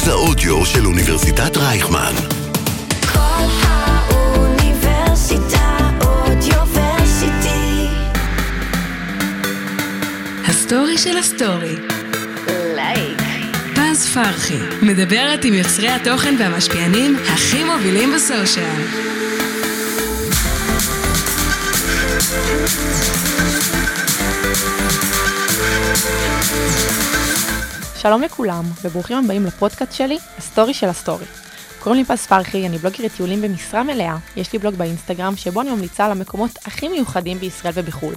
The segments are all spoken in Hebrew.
מרכז האודיו של אוניברסיטת רייכמן. קול האוניברסיטה אודיוורסיטי. הסטורי של הסטורי. לייק. פז פרחי, מדברת עם יוצרי התוכן והמשפיענים הכי מובילים ב social. שלום לכולם, וברוכים הבאים לפודקאסט שלי, הסטורי של הסטורי. קוראים לי פז פרחי, אני בלוגרית טיולים במשרה מלאה, יש לי בלוג באינסטגרם שבו אני ממליצה על המקומות הכי מיוחדים בישראל ובחו"ל.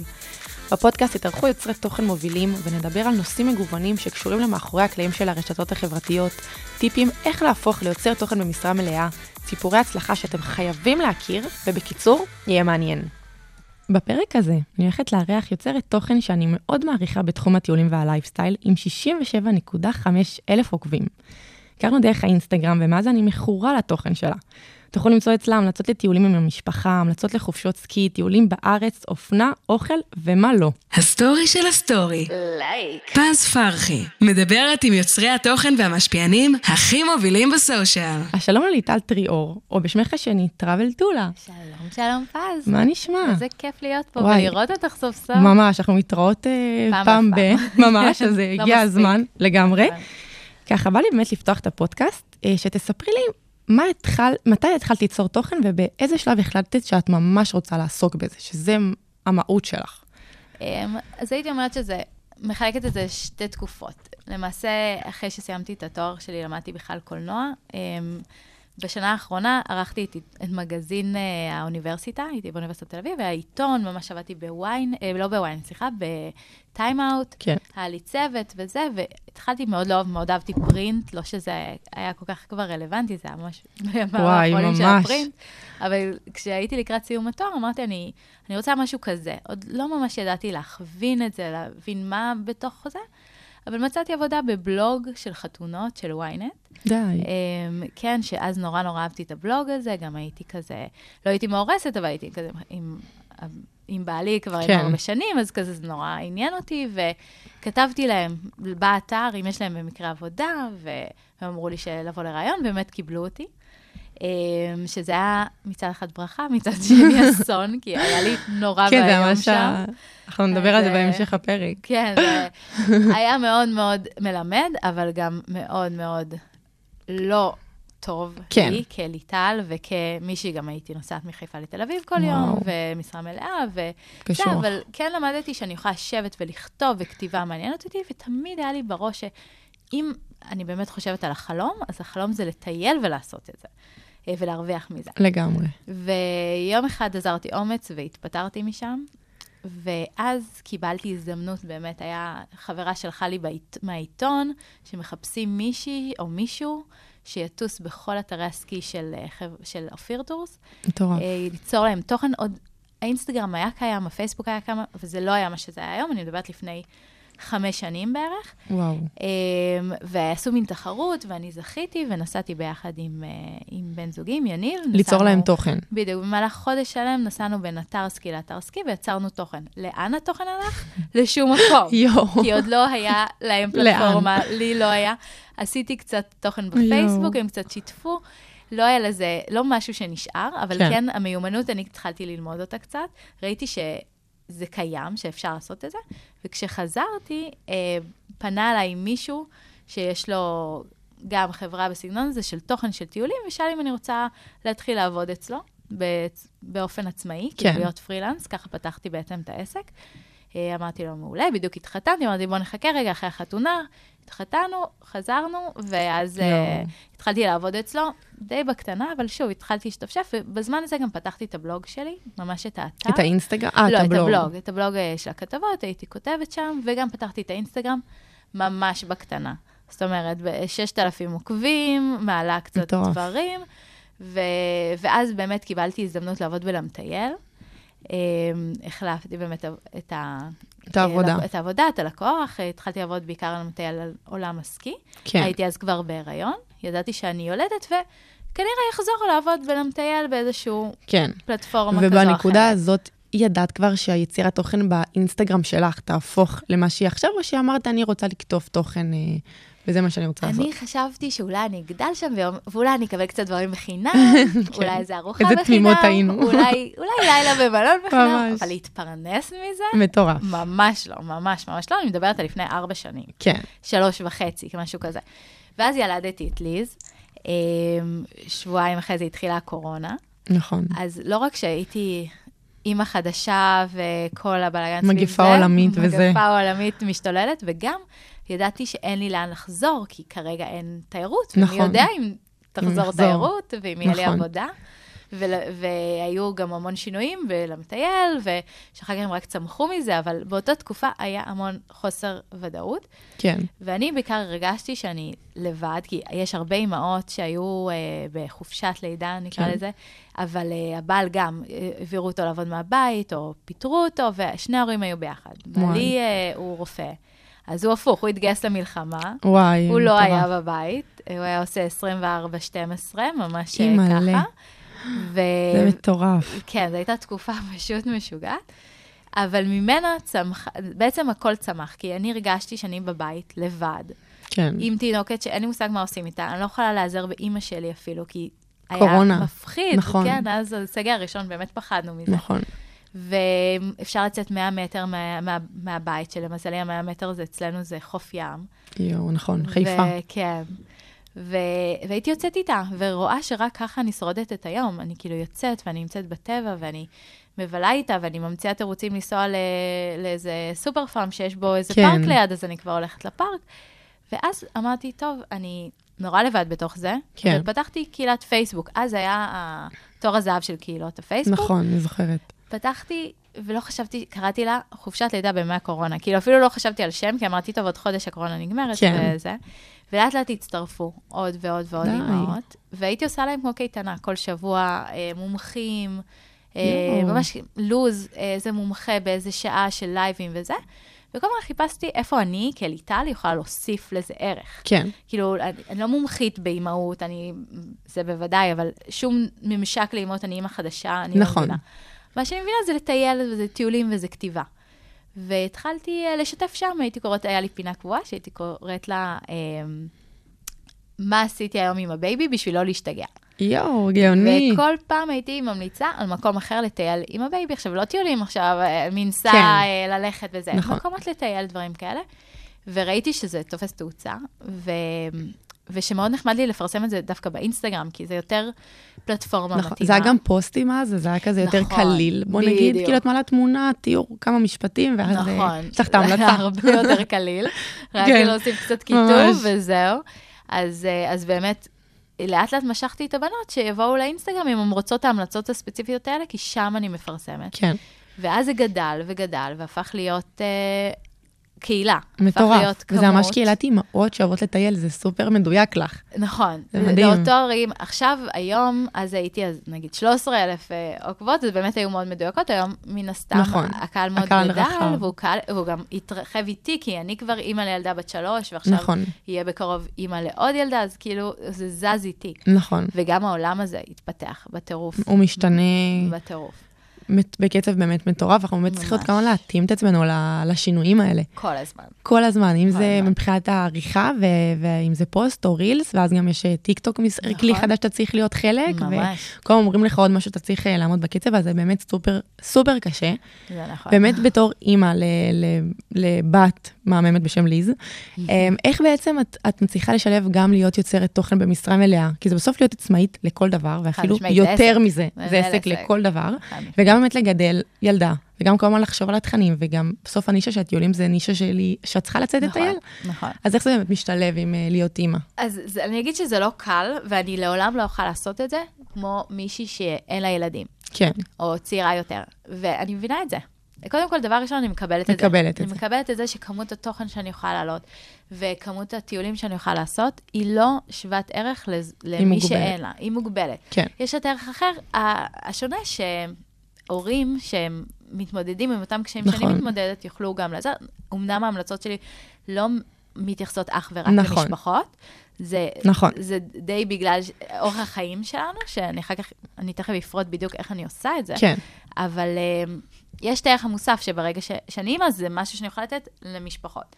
בפודקאסט יתארחו יוצרי תוכן מובילים ונדבר על נושאים מגוונים שקשורים למאחורי הקלעים של הרשתות החברתיות, טיפים איך להפוך ליוצר תוכן במשרה מלאה, סיפורי הצלחה שאתם חייבים להכיר, ובקיצור, יהיה מעניין. בפרק הזה אני הולכת לארח יוצרת תוכן שאני מאוד מעריכה בתחום הטיולים והלייפסטייל, עם 67.5 אלף עוקבים. הכרנו דרך האינסטגרם, ומאז אני מכורה לתוכן שלה. תוכלו למצוא אצלה המלצות לטיולים עם המשפחה, המלצות לחופשות סקי, טיולים בארץ, אופנה, אוכל ומה לא. הסטורי של הסטורי. לייק. פז פרחי, מדברת עם יוצרי התוכן והמשפיענים הכי מובילים ב social. השלום לליטל טריאור, או בשמך השני, טראבל טולה. שלום, שלום פז. מה נשמע? איזה כיף להיות פה וואי. ולראות אותך סוף סוף. ממש, אנחנו מתראות אה, פעם פעם ב... ממש, אז לא הגיע. הזמן לגמרי. נכון. ככה, בא לי באמת לפתוח את הפודקאסט, אה, שתספרי לי מה התחל, מתי התחלת ליצור תוכן ובאיזה שלב החלטת שאת ממש רוצה לעסוק בזה, שזה המהות שלך. אמ, אז הייתי אומרת שזה, מחלקת את זה לשתי תקופות. למעשה, אחרי שסיימתי את התואר שלי, למדתי בכלל קולנוע. בשנה האחרונה ערכתי את, את מגזין אה, האוניברסיטה, הייתי באוניברסיטת תל אביב, והעיתון, ממש עבדתי בוויין, אה, לא בוויין, סליחה, בטיים-אאוט. כן. היה לי צוות וזה, והתחלתי מאוד לאהוב, מאוד אהבתי פרינט, לא שזה היה כל כך כבר רלוונטי, זה היה ממש בימים וואי, של ממש. הפרינט. אבל כשהייתי לקראת סיום התואר, אמרתי, אני, אני רוצה משהו כזה. עוד לא ממש ידעתי להכווין את זה, להבין מה בתוך זה, אבל מצאתי עבודה בבלוג של חתונות של ynet. די. אמ, כן, שאז נורא נורא אהבתי את הבלוג הזה, גם הייתי כזה, לא הייתי מאורסת, אבל הייתי כזה עם, עם בעלי כבר כן. עם הרבה שנים, אז כזה זה נורא עניין אותי, וכתבתי להם באתר, אם יש להם במקרה עבודה, והם אמרו לי שלבוא לראיון, באמת קיבלו אותי. אמ, שזה היה מצד אחד ברכה, מצד שני אסון, כי היה לי נורא כן, זה ואיום ממש... שם. ה- אנחנו נדבר על זה אה, בהמשך הפרק. כן, היה מאוד מאוד מלמד, אבל גם מאוד מאוד לא טוב כן. לי כליטל, וכמישהי גם הייתי נוסעת מחיפה לתל אביב כל וואו. יום, ומשרה מלאה, וזה, קשוח. אבל כן למדתי שאני יכולה לשבת ולכתוב, וכתיבה מעניינת אותי, ותמיד היה לי בראש שאם אני באמת חושבת על החלום, אז החלום זה לטייל ולעשות את זה, ולהרוויח מזה. לגמרי. ויום אחד אזרתי אומץ והתפטרתי משם, ואז קיבלתי הזדמנות, באמת, היה חברה שלחה לי בעית, מהעיתון, שמחפשים מישהי או מישהו שיטוס בכל אתרי הסקי של, אה, של אופיר טורס, מטורף. אה, ליצור להם תוכן עוד... האינסטגרם היה קיים, הפייסבוק היה קיים, אבל זה לא היה מה שזה היה היום, אני מדברת לפני חמש שנים בערך. וואו. אמ, ועשו מין תחרות, ואני זכיתי, ונסעתי ביחד עם, אה, עם בן זוגי, עם יניב. ליצור נסענו- להם תוכן. בדיוק, במהלך חודש שלם נסענו בין אתר סקי לאתר סקי ויצרנו תוכן. לאן התוכן הלך? לשום מקום. יואו. כי עוד לא היה להם פלטפורמה, לי לא היה. עשיתי קצת תוכן בפייסבוק, הם קצת שיתפו. לא היה לזה, לא משהו שנשאר, אבל כן. כן, המיומנות, אני התחלתי ללמוד אותה קצת. ראיתי שזה קיים, שאפשר לעשות את זה, וכשחזרתי, אה, פנה אליי מישהו שיש לו גם חברה בסגנון הזה של תוכן של טיולים, ושאל אם אני רוצה להתחיל לעבוד אצלו באופן עצמאי, כן. כאילו להיות פרילנס, ככה פתחתי בעצם את העסק. אה, אמרתי לו, מעולה, בדיוק התחתנתי, אמרתי, בוא נחכה רגע אחרי החתונה. התחתנו, חזרנו, ואז uh, התחלתי לעבוד אצלו, די בקטנה, אבל שוב, התחלתי להשתפשף, ובזמן הזה גם פתחתי את הבלוג שלי, ממש את האתר. את האינסטגרם? אה, לא, את הבלוג. את הבלוג, את הבלוג אה, של הכתבות, הייתי כותבת שם, וגם פתחתי את האינסטגרם ממש בקטנה. זאת אומרת, ב-6,000 עוקבים, מעלה קצת. דברים, ו- ואז באמת קיבלתי הזדמנות לעבוד בלמטייל. אה, החלפתי באמת את ה... את העבודה. את העבודה, את הלקוח, התחלתי לעבוד בעיקר על מטייל על עולם הסקי. כן. הייתי אז כבר בהיריון, ידעתי שאני יולדת, וכנראה אחזור לעבוד ולמטייל באיזשהו כן. פלטפורמה כזו או אחרת. ובנקודה הזאת, ידעת כבר שהיצירת תוכן באינסטגרם שלך תהפוך למה שהיא עכשיו, או שאמרת, אני רוצה לכתוב תוכן אה, וזה מה שאני רוצה לעשות. אני חשבתי שאולי אני אגדל שם, ואולי אני אקבל קצת דברים בחינם, אולי איזה ארוחה כן. איזה בחינם, תמימות היינו. אולי לילה במלון בחינם. אבל להתפרנס מזה? מטורף. ממש לא, ממש ממש לא, אני מדברת על לפני ארבע שנים, כן, שלוש וחצי, משהו כזה. ואז ילדתי את ליז, אמ, שבועיים אחרי זה התחילה הקורונה, נכון. אז לא רק שהייתי אימא חדשה וכל הבלאגן סביב זה, מגפה עולמית וזה. מגפה עולמית משתוללת, וגם ידעתי שאין לי לאן לחזור, כי כרגע אין תיירות, נכון. ומי יודע אם תחזור. תיירות, ואם יהיה לי נכון. עבודה. ול, והיו גם המון שינויים, ולמטייל, ושאחר כך הם רק צמחו מזה, אבל באותה תקופה היה המון חוסר ודאות. כן, ואני בעיקר הרגשתי שאני לבד, כי יש הרבה אימהות שהיו אה, בחופשת לידה, נקרא כן. לזה, אבל אה, הבעל גם, אה, העבירו אותו לעבוד מהבית, או פיטרו אותו, ושני ההורים היו ביחד. בעלי אה, הוא רופא, אז הוא הפוך, הוא התגייס למלחמה. וואי, הוא לא. היה בבית, הוא היה עושה 24-12, ממש אה, אימא'לה. ככה. ו... זה מטורף. כן, זו הייתה תקופה פשוט משוגעת, אבל ממנה צמח, בעצם הכל צמח, כי אני הרגשתי שאני בבית לבד, כן, עם תינוקת שאין לי מושג מה עושים איתה, אני לא יכולה להיעזר באימא שלי אפילו, כי קורונה. היה מפחיד. נכון. כן, אז הסגר הראשון באמת פחדנו מזה. נכון. ואפשר לצאת 100 מטר מה, מה, מהבית, שלמזלי ה-100 מטר זה אצלנו זה חוף ים. יואו, נכון, חיפה. כן. ו... והייתי יוצאת איתה, ורואה שרק ככה אני שורדת את היום. אני כאילו יוצאת, ואני נמצאת בטבע, ואני מבלה איתה, ואני ממציאה תירוצים לנסוע ל... לאיזה סופר פארם שיש בו איזה כן. פארק ליד, אז אני כבר הולכת לפארק. ואז אמרתי, טוב, אני נורא לבד בתוך זה. כן. ופתחתי קהילת פייסבוק. אז היה תור הזהב של קהילות הפייסבוק. נכון, אני זוכרת. פתחתי, ולא חשבתי, קראתי לה חופשת לידה בימי הקורונה. כאילו, אפילו לא חשבתי על שם, כי אמרתי, טוב, עוד חודש הקורונה נגמרת, כן. וזה. ולאט לאט הצטרפו עוד ועוד ועוד. אימהות, והייתי עושה להם כמו קייטנה, כל שבוע אה, מומחים, אה. ממש לוז, איזה מומחה באיזה שעה של לייבים וזה. וכל הזמן חיפשתי איפה אני, כליטל, יכולה להוסיף לזה ערך. כן, כאילו, אני, אני לא מומחית באימהות, אני, זה בוודאי, אבל שום ממשק לאימהות, אני אימא חדשה, אני נכון. לא מבינה. מה שאני מבינה זה לטייל, וזה טיולים וזה כתיבה. והתחלתי אה, לשתף שם, הייתי קוראת, היה לי פינה קבועה, שהייתי קוראת לה, אה, מה עשיתי היום עם ה baby בשביל לא להשתגע. יואו, גאוני. וכל פעם הייתי ממליצה על מקום אחר לטייל עם ה baby. עכשיו, לא טיולים עכשיו, אה, מנסה כן. אה, ללכת וזה, נכון. מקומות לטייל, דברים כאלה. וראיתי שזה תופס תאוצה, ו... ושמאוד נחמד לי לפרסם את זה דווקא באינסטגרם, כי זה יותר פלטפורמה נכון, מתאימה. זה היה גם פוסטים אז, זה היה כזה יותר נכון, קליל. בוא נגיד, בדיוק. כאילו את מעלה תמונה, תיאור כמה משפטים, ואז אה, נכון. יש לך את ההמלצה. הרבה יותר קליל. רק כן, להוסיף קצת כיתוב. וזהו. אז, אה, אז באמת, לאט לאט משכתי את הבנות שיבואו לאינסטגרם אם הן רוצות את ההמלצות הספציפיות האלה, כי שם אני מפרסמת. כן, ואז זה גדל וגדל, והפך להיות אה, קהילה. מטורף. וזה ממש. קהילת אימהות שאוהבות לטייל, זה סופר מדויק לך. נכון. זה מדהים. לאותו רים, עכשיו, היום, אז הייתי, אז נגיד 13 אלף אה, עוקבות, אז באמת היו מאוד מדויקות, היום מן הסתם, נכון. הקהל מאוד הקהל גדל, רחב. והוא, קהל, והוא גם התרחב איתי, כי אני כבר אימא לילדה בת שלוש, ועכשיו נכון. יהיה בקרוב אימא לעוד ילדה, אז כאילו, זה זז איתי. נכון. וגם העולם הזה התפתח בטירוף. הוא משתנה בטירוף. בקצב באמת מטורף, אנחנו באמת צריכות. כמה להתאים את עצמנו לשינויים האלה. כל הזמן. כל הזמן, אם כל זה הזמן. מבחינת העריכה, ו- ואם זה פוסט או Reels, ואז גם יש אה, טיק טוק, נכון. כלי חדש שאתה צריך להיות חלק, ממש. וכל אומרים לך עוד משהו, אתה צריך אה, לעמוד בקצב, אז זה באמת סופר, סופר קשה. זה נכון. באמת בתור אימא לבת מהממת בשם ליז, אמ, איך בעצם את, את מצליחה לשלב גם להיות יוצרת תוכן במשרה מלאה? כי זה בסוף להיות עצמאית לכל דבר, ואפילו יותר. מזה, זה עסק. לכל דבר. חד וגם באמת לגדל ילדה, וגם כל הזמן לחשוב על התכנים, וגם בסוף הנישה של הטיולים זה נישה שלי, שאת צריכה לצאת נכון, לטייל. נכון. אז איך זה באמת משתלב עם אה, להיות אימא? אז זה, אני אגיד שזה לא קל, ואני לעולם לא אוכל לעשות את זה, כמו מישהי שאין לה ילדים, כן, או צעירה יותר. ואני מבינה את זה. קודם כל, דבר ראשון, אני מקבלת את זה. מקבלת את אני זה. מקבלת את זה שכמות התוכן שאני יכולה להעלות, וכמות הטיולים שאני יכולה לעשות, היא לא שוות ערך למי מוגבלת. שאין לה, היא מוגבלת. כן. יש לה ערך אחר. השונה שהורים שהם מתמודדים עם אותם קשיים שאני נכון. מתמודדת, יוכלו גם לעזור. אמנם ההמלצות שלי לא מתייחסות אך ורק נכון. למשפחות. זה, נכון. זה די בגלל אורח החיים שלנו, שאני אחר כך, אני תכף אפרוט בדיוק איך אני עושה את זה. כן, אבל um, יש את הערך המוסף שברגע ש, שאני אימא, זה משהו שאני יכולה לתת למשפחות.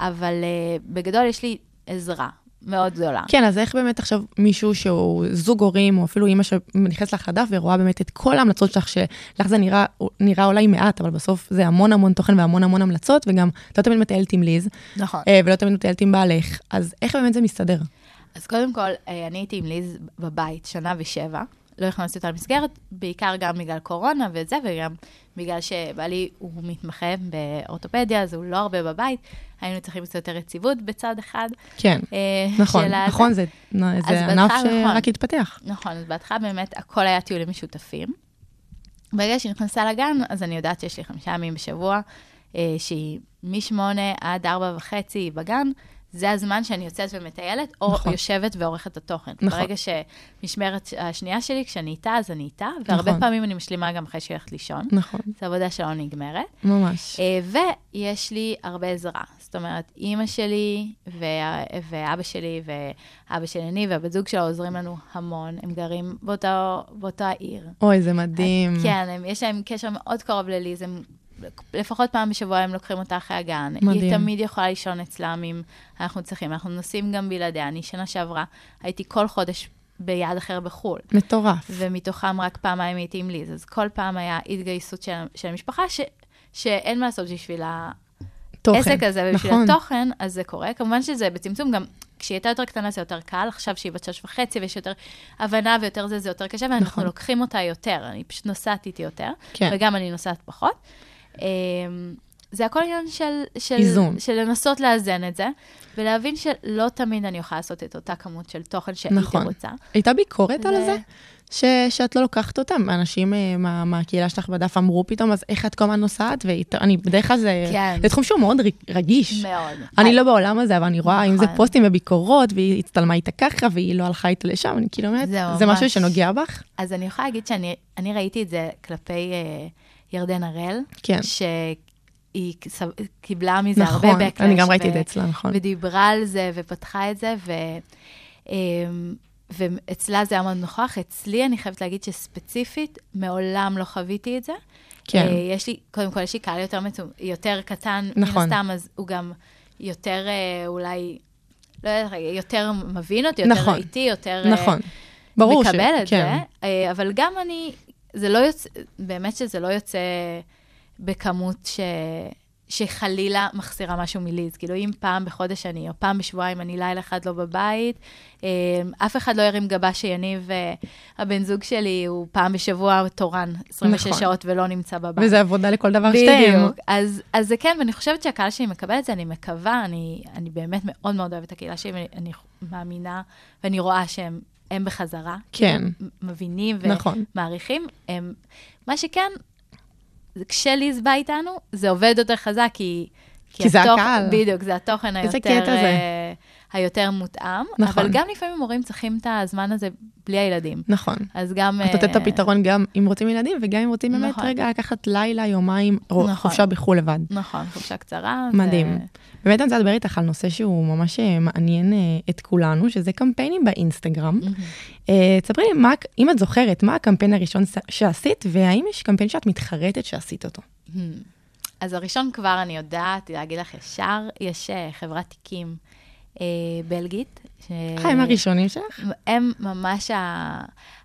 אבל uh, בגדול יש לי עזרה מאוד גדולה. כן, אז איך באמת עכשיו מישהו שהוא זוג הורים, או אפילו אימא שנכנסת לך לדף ורואה באמת את כל ההמלצות שלך, שלך זה נראה, נראה אולי מעט, אבל בסוף זה המון המון תוכן והמון המון המלצות, וגם לא תמיד מטיילת עם ליז, נכון. אה, ולא תמיד מטיילת עם בעלך, אז איך באמת זה מסתדר? אז קודם כל, אה, אני הייתי עם ליז בבית שנה ושבע. לא הכנסתי אותה למסגרת, בעיקר גם בגלל קורונה וזה, וגם בגלל שבעלי הוא מתמחה באורתופדיה, אז הוא לא הרבה בבית. היינו צריכים קצת יותר יציבות בצד אחד. כן, אה, נכון. נכון, זה, ענף נכון. שרק התפתח. נכון, אז בהתחלה באמת הכל היה טיולים משותפים. ברגע שהיא נכנסה לגן, אז אני יודעת שיש לי חמישה ימים בשבוע, אה, שהיא משמונה עד ארבע וחצי בגן. זה הזמן שאני יוצאת ומטיילת, או נכון. יושבת ועורכת את התוכן. נכון. ברגע שמשמרת השנייה שלי, כשאני איתה, אז אני איתה, והרבה נכון. פעמים אני משלימה גם אחרי שהיא הולכת לישון. נכון, זו עבודה שלא נגמרת. ממש. אה, ויש לי הרבה עזרה. זאת אומרת, אימא שלי וה- ואבא שלי ואבא של אני והבת זוג שלה עוזרים לנו המון. הם גרים באותו, באותה עיר. אוי, זה מדהים. כן, הם, יש להם קשר מאוד קרוב לליז, הם לפחות פעם בשבוע הם לוקחים אותה אחרי הגן. מדהים. היא תמיד יכולה לישון אצלם אם אנחנו צריכים, אנחנו נוסעים גם בלעדיה. אני שנה שעברה הייתי כל חודש ביעד אחר בחו"ל, מטורף. ומתוכם רק פעמיים הייתי עם ליז, אז כל פעם היה התגייסות של, של המשפחה, ש, שאין מה לעשות בשביל תוכן. העסק הזה ובשביל נכון. התוכן, אז זה קורה. כמובן שזה בצמצום, גם כשהיא הייתה יותר קטנה זה יותר קל, עכשיו שהיא בת שש וחצי ויש יותר הבנה ויותר זה, זה יותר קשה, ואנחנו נכון. לוקחים אותה יותר, אני פשוט נוסעת איתי יותר. כן. וגם אני נוסעת פחות. אמ, זה הכל עניין של, של, איזון. של לנסות לאזן את זה, ולהבין שלא תמיד אני יכולה לעשות את אותה כמות של תוכן שהייתי נכון. רוצה. הייתה ביקורת על זה- זה? ש, שאת לא לוקחת אותם, אנשים אה, מה, מהקהילה שלך בדף אמרו פתאום, אז איך את כל הזמן נוסעת? ואני, בדרך כלל זה, כן. זה תחום שהוא מאוד רגיש. מאוד. אני לא בעולם הזה, אבל אני רואה אם זה נכון. פוסטים וביקורות, והיא הצטלמה איתה ככה, והיא לא הלכה איתה לשם, אני כאילו אומרת, זה זה משהו ממש- שנוגע בך? אז אני יכולה להגיד שאני אני ראיתי את זה כלפי אה, ירדן הראל, כן. שהיא סב- קיבלה מזה נכון, הרבה backlash. אני גם ראיתי את זה אצלה, נכון. ודיברה על זה ופתחה את זה, ו... אמ, ואצלה זה היה מאוד נוכח. אצלי, אני חייבת להגיד שספציפית, מעולם לא חוויתי את זה. כן. אה, יש לי, קודם כל, יש לי קהל יותר, מצום, יותר קטן, נכון. מן הסתם, אז הוא גם יותר אה, אולי, לא יודעת, יותר מבין אותי, יותר נכון. איטי, יותר... אה, נכון. ברור ש... מקבל את כן. זה, אבל גם אני, זה לא יוצא, באמת שזה לא יוצא בכמות ש... שחלילה מחסירה משהו מליז. כאילו, אם פעם בחודש אני, או פעם בשבועיים אני לילה אחד לא בבית, אה, אף אחד לא ירים גבה שיניב, אה, הבן זוג שלי, הוא פעם בשבוע תורן 26 נכון. שעות ולא נמצא בבית. וזה עבודה לכל דבר שתיים. בדיוק. אז, אז זה כן, ואני חושבת שהקהל שלי מקבל את זה, אני מקווה, אני, אני באמת מאוד מאוד אוהבת את הקהילה שלי, ואני אני מאמינה, ואני רואה שהם הם בחזרה. כן. כאילו, מבינים נכון. ומעריכים. הם, מה שכן, כשליז בא איתנו, זה עובד יותר חזק, כי... כי זה התוכן- הקהל. בדיוק, זה התוכן איזה היותר... קטע זה. היותר מותאם, נכון. אבל גם לפעמים הורים צריכים את הזמן הזה בלי הילדים. נכון. אז גם... את נותנת את אה, הפתרון גם אם רוצים ילדים, וגם אם רוצים באמת נכון. רגע לקחת לילה, יומיים, או נכון. חופשה בחו"ל לבד. נכון, חופשה קצרה. מדהים. באמת אני רוצה לדבר איתך על נושא שהוא ממש אה, מעניין אה, את כולנו, שזה קמפיינים באינסטגרם. תספרי לי, מה- אם את זוכרת, מה הקמפיין הראשון שעשית, והאם יש קמפיין שאת מתחרטת שעשית אותו? אז הראשון כבר אני יודעת להגיד לך ישר, יש חברת תיקים בלגית. ש- אה, הם הראשונים שלך? הם ממש ה-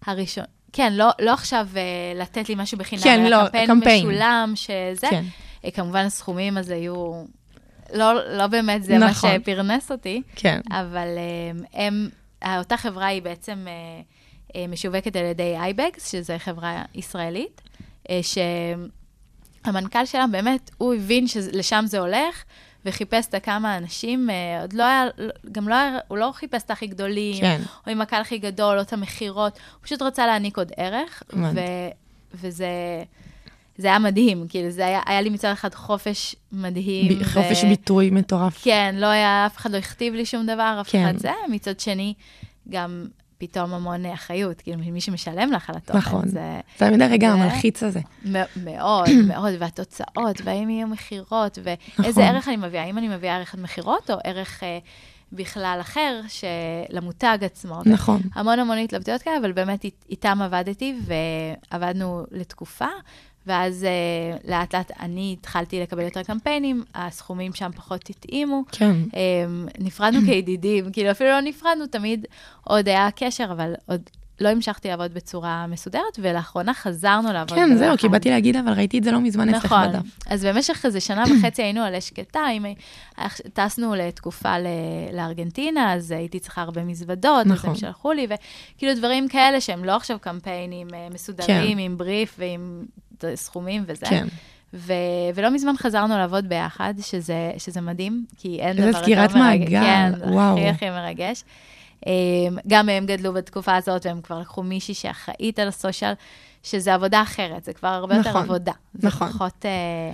הראשון. כן, לא, לא עכשיו אה, לתת לי משהו בחינם, כן, אלא לא, קמפיין קמפיין. משולם, שזה. כן. אה, כמובן הסכומים אז היו, לא, לא באמת זה נכון. מה שפרנס אותי, כן. אבל אה, הם, אותה חברה היא בעצם אה, אה, משווקת על ידי אייבקס, שזו חברה ישראלית, אה, שהמנכ"ל שלה באמת, הוא הבין שלשם זה הולך, וחיפש את כמה אנשים, אה, עוד לא היה, גם לא היה, הוא לא חיפש את הכי גדולים, כן. או עם הקהל הכי גדול, או את המכירות, הוא פשוט רצה להעניק עוד ערך. ו, וזה... זה היה מדהים, כאילו, זה היה, היה לי מצד אחד חופש מדהים. ב- חופש ביטוי מטורף. כן, לא היה, אף אחד לא הכתיב לי שום דבר, אף כן. אחד זה. מצד שני, גם פתאום המון אחריות, כאילו, מי שמשלם לך על התוכן. נכון. זה תמיד הרגע המלחיץ הזה. מאוד, מאוד, והתוצאות, והאם יהיו מכירות, ואיזה נכון. ערך אני מביאה, האם אני מביאה ערך מכירות, או ערך אה, בכלל אחר, למותג עצמו. נכון. המון המון התלבטויות כאלה, אבל באמת אית- איתם עבדתי, ועבדנו לתקופה, ואז אה, לאט לאט אני התחלתי לקבל יותר קמפיינים, הסכומים שם פחות התאימו. כן. אמ, נפרדנו כידידים, כאילו אפילו לא נפרדנו, תמיד עוד היה קשר, אבל עוד לא המשכתי לעבוד בצורה מסודרת, ולאחרונה חזרנו לעבוד כן, זהו. כי באתי להגיד, אבל ראיתי את זה לא מזמן אצלך נכון. בדף. אז במשך איזה שנה וחצי היינו עלי שקטה, אם טסנו לתקופה ל- לארגנטינה, אז הייתי צריכה הרבה מזוודות, אז נכון. הם שלחו לי, וכאילו דברים כאלה שהם לא עכשיו קמפיינים אה, מסודרים, עם בריף ועם סכומים וזה. כן. ו- ולא מזמן חזרנו לעבוד ביחד, שזה, שזה מדהים, כי אין איזה דבר סגירת יותר מרגש. מעגל, כן, וואו. הכי הכי מרגש. אמ, גם הם גדלו בתקופה הזאת, והם כבר לקחו מישהי שאחראית על הסושיאל, שזה עבודה אחרת, זה כבר הרבה יותר נכון, עבודה. זה נכון. פחות אה,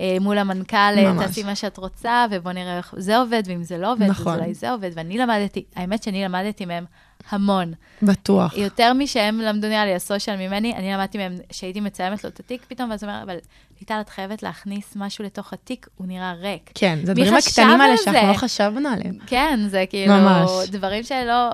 אה, מול המנכ"ל, אה, ממש. תעשי מה שאת רוצה, ובוא נראה איך זה עובד, ואם זה לא עובד, נכון. אז אולי זה עובד. ואני למדתי, האמת שאני למדתי מהם המון. בטוח. יותר משהם למדו נראה לי הסושיאל ממני, אני למדתי מהם שהייתי מצלמת לו את התיק פתאום, ואז הוא אומר, אבל ליטל, את חייבת להכניס משהו לתוך התיק, הוא נראה ריק. כן, זה חשב הקטנים האלה שאנחנו? לא חשבנו עליהם. כן, זה כאילו, ממש. דברים שלא,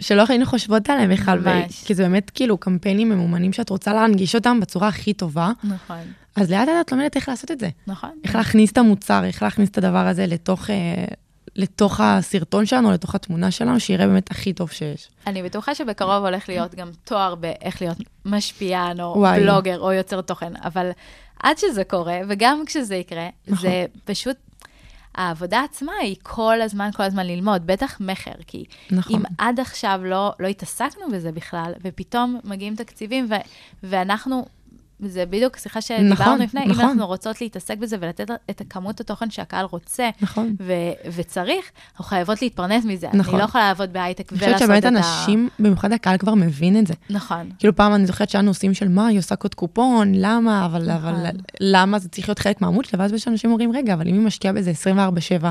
שלא היינו חושבות עליהם בכלל, ו-. כי זה באמת כאילו קמפיינים ממומנים שאת רוצה להנגיש אותם בצורה הכי טובה, נכון, אז לאט לאט את לומדת איך לעשות את זה. נכון. איך להכניס את המוצר, איך להכניס את הדבר הזה לתוך, אה, לתוך הסרטון שלנו, לתוך התמונה שלנו, שיראה באמת הכי טוב שיש. אני בטוחה שבקרוב הולך להיות גם תואר באיך להיות משפיען, או וואי. בלוגר, או יוצר תוכן, אבל עד שזה קורה, וגם כשזה יקרה, נכון. זה פשוט, העבודה עצמה היא כל הזמן, כל הזמן ללמוד, בטח מכר, כי נכון. אם עד עכשיו לא, לא התעסקנו בזה בכלל, ופתאום מגיעים תקציבים, ו, ואנחנו, זה בדיוק שיחה שדיברנו נכון, לפני, נכון. אם אנחנו רוצות להתעסק בזה ולתת את כמות התוכן שהקהל רוצה, נכון. ו- וצריך, אנחנו חייבות להתפרנס מזה. נכון. אני לא יכולה לעבוד בהייטק אני ולעשות חושבת את ה... שבאמת אנשים, במיוחד הקהל כבר מבין את זה. נכון. כאילו פעם אני זוכרת שהיינו עושים של מה, היא עושה קוד קופון, למה, אבל, נכון. אבל למה זה צריך להיות חלק מהעמוד שלה, ואז יש אנשים אומרים, רגע, אבל אם היא משקיעה בזה 24-7,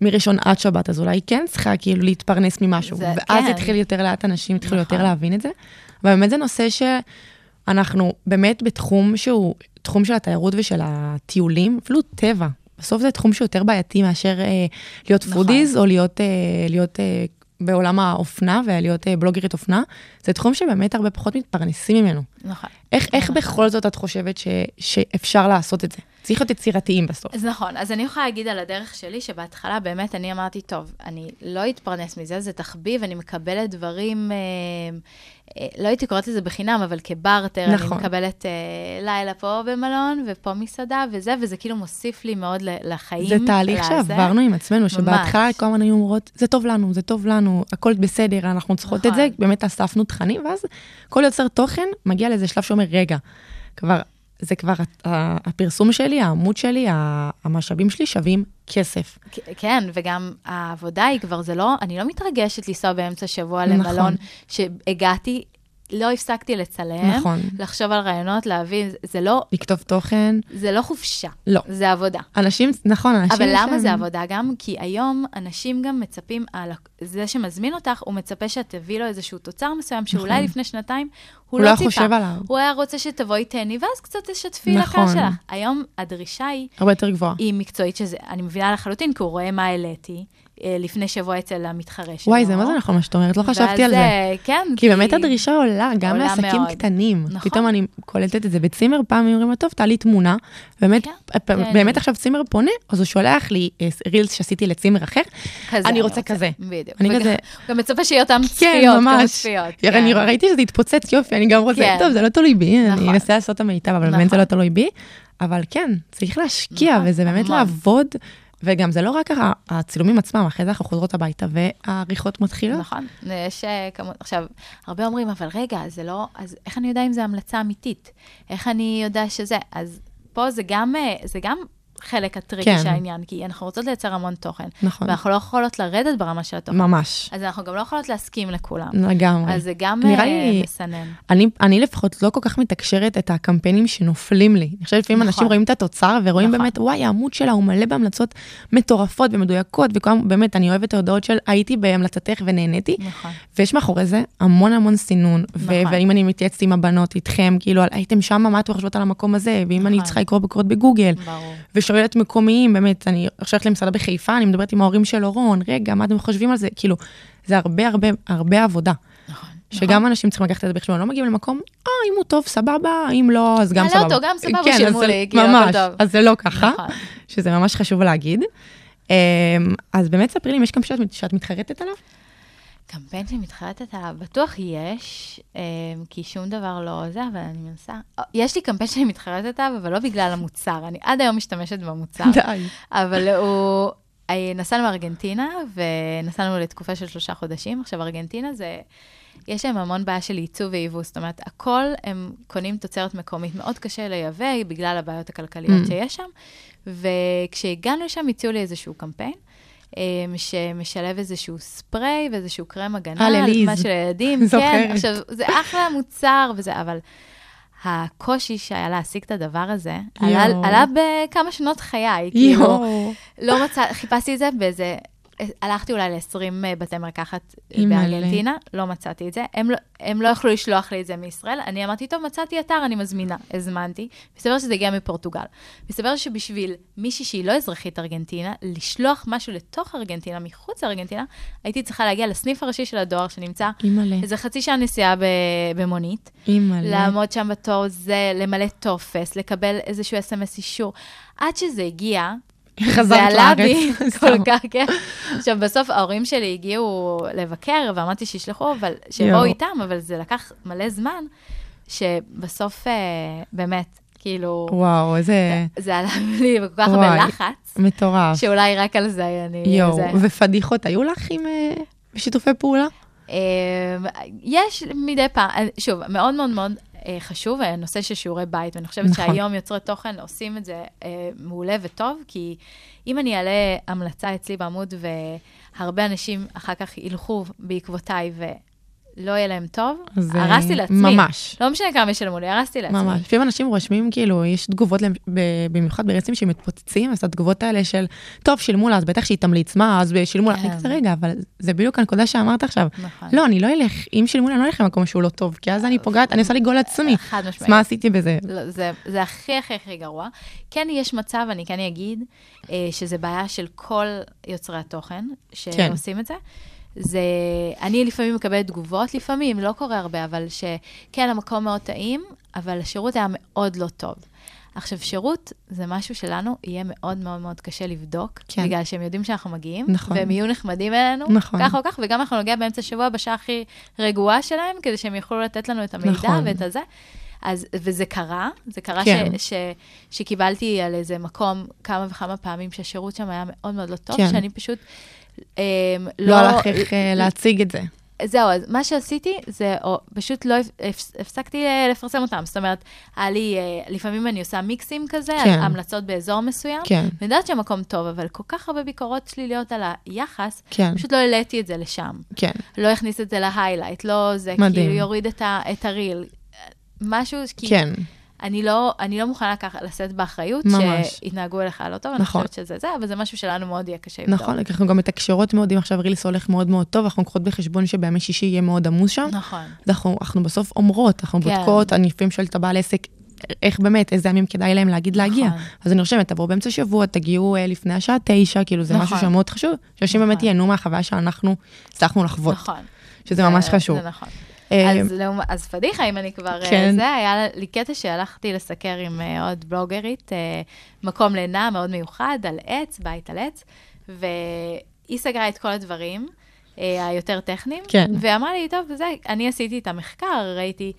מראשון עד שבת, אז אולי היא כן צריכה כאילו להתפרנס ממשהו. זה- ואז כן. התחיל יותר לאט, אנשים התחילו נכון. יותר להבין את זה. ובאמת זה נושא שאנחנו באמת בתחום שהוא, תחום של התיירות ושל הטיולים, אפילו טבע. בסוף זה תחום שהוא יותר בעייתי מאשר אה, להיות נכון. foodies, או להיות, אה, להיות אה, בעולם האופנה ולהיות אה, בלוגרית אופנה. זה תחום שבאמת הרבה פחות מתפרנסים ממנו. נכון. איך, איך נכון. בכל זאת את חושבת ש, שאפשר לעשות את זה? צריך להיות יצירתיים בסוף. אז נכון, אז אני יכולה להגיד על הדרך שלי, שבהתחלה באמת אני אמרתי, טוב, אני לא אתפרנס מזה, זה תחביב, אני מקבלת דברים, אה, לא הייתי קוראת לזה בחינם, אבל כברטר, נכון. אני מקבלת אה, לילה פה במלון, ופה מסעדה וזה, וזה כאילו מוסיף לי מאוד לחיים. זה תהליך לזה. שעברנו עם עצמנו, שבהתחלה כל הזמן היו אומרות, זה טוב לנו, זה טוב לנו, הכל בסדר, אנחנו צריכות את זה, נכון. באמת אספנו תכנים, ואז כל יוצר תוכן מגיע לאיזה שלב שאומר, רגע, כבר, זה כבר הפרסום שלי, העמוד שלי, המשאבים שלי שווים כסף. כן, וגם העבודה היא כבר, זה לא, אני לא מתרגשת לנסוע באמצע שבוע נכון. למלון, שהגעתי, לא הפסקתי לצלם, נכון. לחשוב על רעיונות, להבין, זה- לא, לכתוב תוכן, זה לא חופשה, לא. זה עבודה. אנשים, נכון, אנשים... אבל למה להם- זה עבודה? גם כי היום אנשים גם מצפים, על זה שמזמין אותך, הוא מצפה שאת תביא לו איזשהו תוצר מסוים, שאולי נכון. לפני שנתיים הוא הוא לא לא ציפה. חושב עליו. הוא היה רוצה שתבואי תהני, ואז קצת תשתפי נכון. לקהל שלך. היום הדרישה היא, הרבה יותר גבוהה. היא מקצועית, שזה, אני מבינה לחלוטין, כי הוא רואה מה העליתי לפני שבוע אצל המתחרה שלו. וואי, זה מה זה נכון מה שאת אומרת, לא חשבתי על זה. אה, כן, כי באמת הדרישה עולה, גם לעסקים. קטנים. נכון. פתאום אני קולטת את זה בצימר, פעם אומרים לה, טוב, תעלי תמונה. באמת, כן, פ- כן. באמת עכשיו צימר פונה, אז הוא שולח לי אה, רילס שעשיתי לצימר אחר. אני רוצה כזה. בדיוק. אני כזה- גם מצפה שיהיה אותם כן, צפיות, כמה ממש. צפיות. אני כן. ראיתי שזה התפוצץ, יופי, אני גם רוצה. טוב, זה לא תלוי בי, אני נכון. אנסה לעשות את המיטב, אבל באמת זה נכון. לא תלוי בי. אבל כן, צריך להשקיע, נכון, וזה באמת. לעבוד. וגם זה לא רק הצילומים עצמם, אחרי זה אנחנו חוזרות הביתה והעריכות מתחילות. נכון, יש אה, כמות, עכשיו, הרבה אומרים, אבל רגע, זה לא, אז איך אני יודע אם זו המלצה אמיתית? איך אני יודע שזה? אז פה זה גם, אה, זה גם חלק הטריקי כן. של העניין, כי אנחנו רוצות לייצר המון תוכן, נכון, ואנחנו לא יכולות לרדת ברמה של התוכן, ממש, אז אנחנו גם לא יכולות להסכים לכולם. לגמרי. אז זה גם נראה אה, לי- מסנן. אני, אני לפחות לא כל כך מתקשרת את הקמפיינים שנופלים לי. אני חושבת לפעמים נכון. אנשים רואים את התוצר ורואים נכון. באמת, וואי, העמוד שלה הוא מלא בהמלצות מטורפות ומדויקות, וכולם, באמת, אני אוהבת ההודעות של הייתי בהמלצתך ונהניתי, נכון. ויש מאחורי זה המון המון סינון, ו- נכון. ואם אני מתייעצת עם הבנות, איתכם, כאילו, הייתם שם, מה אתם חושבות על המקום הזה, ואם אני נכון. צריכה לקרוא ביקורות בגוגל, ברור. ושואלת מקומיים, באמת, אני עכשיו הולכת למסעדה בחיפה, אני מדברת עם ההורים של אורון, רגע, מה אתם חושבים על זה? כאילו, זה הרבה הרבה הרבה עבודה. נכון. שגם אנשים צריכים לקחת את זה בחשבון, לא מגיעים למקום, אה, אם הוא טוב, סבבה, אם לא, אז גם מעלה סבבה. אותו, גם סבבה, כן, שילמו לי, כאילו, ממש, טוב. אז זה לא ככה, נכון. שזה ממש חשוב להגיד. אמ, אז באמת ספרי לי אם יש קמפיין שאת- שאת מתחרטת עליו? קמפיין שמתחרטת עליו, בטוח יש, אה, כי שום דבר לא זה, אבל אני מנסה... אה, יש לי קמפיין שאני מתחרטת עליו, אבל לא בגלל המוצר. אני עד היום משתמשת במוצר. די. אבל הוא... אה, נסענו לארגנטינה, ונסענו לתקופה של שלושה חודשים. עכשיו, ארגנטינה זה... יש להם המון בעיה של ייצוא וייבוא, זאת אומרת, הכל הם קונים תוצרת מקומית. מאוד קשה לייבא בגלל הבעיות הכלכליות Mm. שיש שם. וכשהגענו לשם, הציעו לי איזשהו קמפיין. אה, שמשלב איזשהו ספרי ואיזשהו קרם הגנה, אה, לליז. מה של ילדים, זוכרת. כן, עכשיו, זה אחלה מוצר וזה, אבל הקושי שהיה להשיג את הדבר הזה, עלה. עלה בכמה שנות חיי, כאילו. לא מצא, חיפשתי את זה באיזה, הלכתי אולי ל-20 בתי מרקחת אימא'לה. בארגנטינה, לא מצאתי את זה. הם לא, הם לא יכלו לשלוח לי את זה מישראל. אני אמרתי, טוב, מצאתי אתר, אני מזמינה. הזמנתי. מסתבר שזה הגיע מפורטוגל. מסתבר שבשביל מישהי שהיא לא אזרחית ארגנטינה, לשלוח משהו לתוך ארגנטינה, מחוץ לארגנטינה, הייתי צריכה להגיע לסניף הראשי של הדואר, שנמצא אימא'לה, איזה חצי שעה נסיעה במונית. אימא'לה. לעמוד שם בתור זה, למלא טופס, לקבל איזשהו אס.אם.אס אישור. עד שזה הגיע, חזרת זה עלה בי לארץ. כל. כך, כן. עכשיו, בסוף ההורים שלי הגיעו לבקר, ואמרתי שישלחו, אבל שיבואו. איתם, אבל זה לקח מלא זמן, שבסוף, אה, באמת, כאילו, וואו, איזה זה עלה לי כל כך הרבה. לחץ, מטורף. שאולי רק על זה אני... יואו. ופדיחות היו לך עם אה, בשיתופי פעולה? אה, יש מדי פעם, אה, שוב, מאוד מאוד מאוד אה, חשוב, הנושא של שיעורי בית, ואני חושבת נכון. שהיום יוצרי תוכן עושים את זה אה, מעולה וטוב, כי אם אני אעלה המלצה אצלי בעמוד והרבה אנשים אחר כך ילכו בעקבותיי ולא יהיה להם טוב, אז, אה, הרסתי לעצמי. ממש. לא משנה כמה ישלמו לי, הרסתי לעצמי. ממש. לפעמים אנשים רושמים, כאילו, יש תגובות, להם- ב- במיוחד ברצים שמתפוצצים, אז התגובות האלה של, טוב, שילמו לה, אז בטח שהיא תמליץ, מה, אז שילמו לה. כן. רגע, אבל זה בדיוק הנקודה שאמרת עכשיו. נכון. לא, אני לא אלך, אם שילמו לי, אני לא אלך למקום שהוא לא טוב, כי אז אני פוגעת, אני עושה לי גול עצמי. חד אז משמעית. מה עשיתי בזה? לא, זה, זה הכי הכי הכי גרוע. כן יש מצב, אני כן אגיד, אה, שזה בעיה של כל יוצרי התוכן שעושים את זה. זה, אני לפעמים מקבלת תגובות, לפעמים, לא קורה הרבה, אבל שכן, המקום מאוד טעים, אבל השירות היה מאוד לא טוב. עכשיו, שירות זה משהו שלנו יהיה מאוד מאוד מאוד קשה לבדוק, כן. בגלל שהם יודעים שאנחנו מגיעים, נכון. והם יהיו נחמדים אלינו, נכון. כך או כך, וגם אנחנו נגיע באמצע השבוע בשעה הכי רגועה שלהם, כדי שהם יוכלו לתת לנו את המידע נכון. ואת הזה. אז, וזה קרה, זה קרה כן. ש, ש, שקיבלתי על איזה מקום כמה וכמה פעמים שהשירות שם היה מאוד מאוד לא טוב, כן. שאני פשוט לא לא... הלך איך אה, להציג את זה. זהו, אז מה שעשיתי זה, או, פשוט לא הפ- הפס- הפסקתי אה, לפרסם אותם. זאת אומרת, היה לי, אה, לפעמים אני עושה מיקסים כזה, כן. המלצות באזור מסוים. כן, ואני יודעת שהמקום טוב, אבל כל כך הרבה ביקורות שליליות על היחס, כן, פשוט לא העליתי את זה לשם. כן. לא הכניס את זה להיילייט, לא זה, מדהים. כאילו יוריד את, ה, את הריל. משהו, כי כן, אני לא, אני לא מוכנה ככה לשאת באחריות, ממש. שיתנהגו אליך לא טוב, נכון. אני חושבת שזה זה, אבל זה משהו שלנו מאוד יהיה קשה לבדוק. נכון, אנחנו גם מתקשרות מאוד, אם עכשיו רילס הולך מאוד מאוד טוב, אנחנו לוקחות בחשבון שבימי שישי יהיה מאוד עמוס שם. נכון. אנחנו, אנחנו בסוף אומרות, אנחנו כן. בודקות, אני לפעמים שואלת את הבעל עסק, איך באמת, איזה ימים כדאי להם להגיד להגיע. נכון. אז אני רושמת, תבואו באמצע שבוע, תגיעו אה, לפני השעה תשע, כאילו זה משהו נכון. שמאוד חשוב, שאנשים באמת נכון. ייהנו מהחוויה שאנחנו הצלחנו לחוות, נכון. שזה ממש חשוב. זה נכון. אז, לעומת- אז פדיחה, אם אני כבר... אה, כן. זה, היה לי קטע שהלכתי לסקר עם אה, עוד בלוגרית, אה, מקום לינה מאוד מיוחד, על עץ, בית על עץ, והיא סגרה את כל הדברים היותר טכניים, כן. ואמרה לי, טוב, זה, אני עשיתי את המחקר, ראיתי...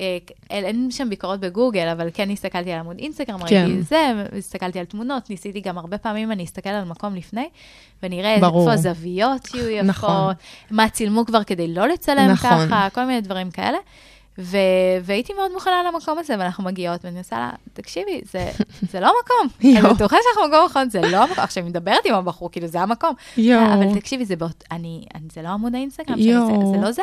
אה, אין שם ביקורות בגוגל, אבל כן הסתכלתי על עמוד אינסטגרם, כן. ראיתי זה, הסתכלתי על תמונות, ניסיתי גם הרבה פעמים, אני אסתכל על מקום לפני, ונראה. איפה הזוויות יהיו יפות, נכון. מה צילמו כבר כדי לא לצלם נכון. ככה, כל מיני דברים כאלה. ו- והייתי מאוד מוכנה למקום הזה, ואנחנו מגיעות, ואני עושה לה, תקשיבי, זה, זה לא המקום. אני. בטוחה שאנחנו במקום נכון, זה לא המקום. עכשיו, היא מדברת עם הבחור, כאילו, זה המקום. יואו. אבל תקשיבי, זה, באות, אני, אני, זה לא עמוד האינסטגרם שלי, זה. זה לא זה.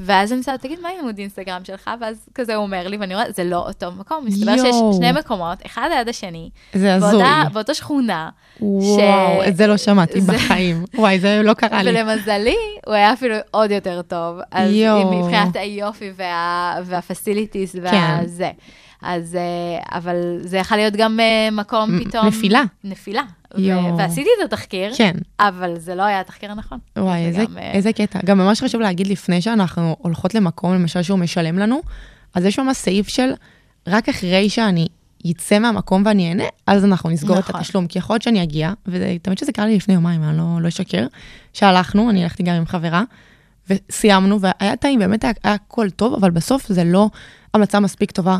ואז אני שואלת, תגיד, מה עם עמוד אינסטגרם שלך? ואז כזה הוא אומר לי, ואני רואה, זה לא אותו מקום. מסתבר שיש יואו. שני מקומות, אחד ליד השני, זה הזוי. באותה, שכונה, וואו, את זה לא שמעתי זה- בחיים. וואי, זה לא קרה לי. ולמזלי, הוא היה אפילו עוד יותר טוב. אז. מבחינת היופי וה, והפסיליטיס כן. אז, אה, אבל זה יכול להיות גם אה, מקום פתאום... נפילה. נפילה. ו- ועשיתי את התחקיר, כן. אבל זה לא היה התחקיר הנכון. וואי, זה איזה, גם, אה, איזה קטע. גם ממש חשוב להגיד לפני שאנחנו הולכות למקום, למשל שהוא משלם לנו, אז יש ממש סעיף של רק אחרי שאני יצא מהמקום ואני אהנה, אז אנחנו נסגור את נכון. התשלום. כי יכול להיות שאני אגיע, ותמיד שזה קרה לי לפני יומיים, אני לא, לא אשקר, שהלכנו, אני הלכתי גם עם חברה, וסיימנו, והיה טעים, באמת היה, היה הכל טוב, אבל בסוף זה לא המלצה מספיק טובה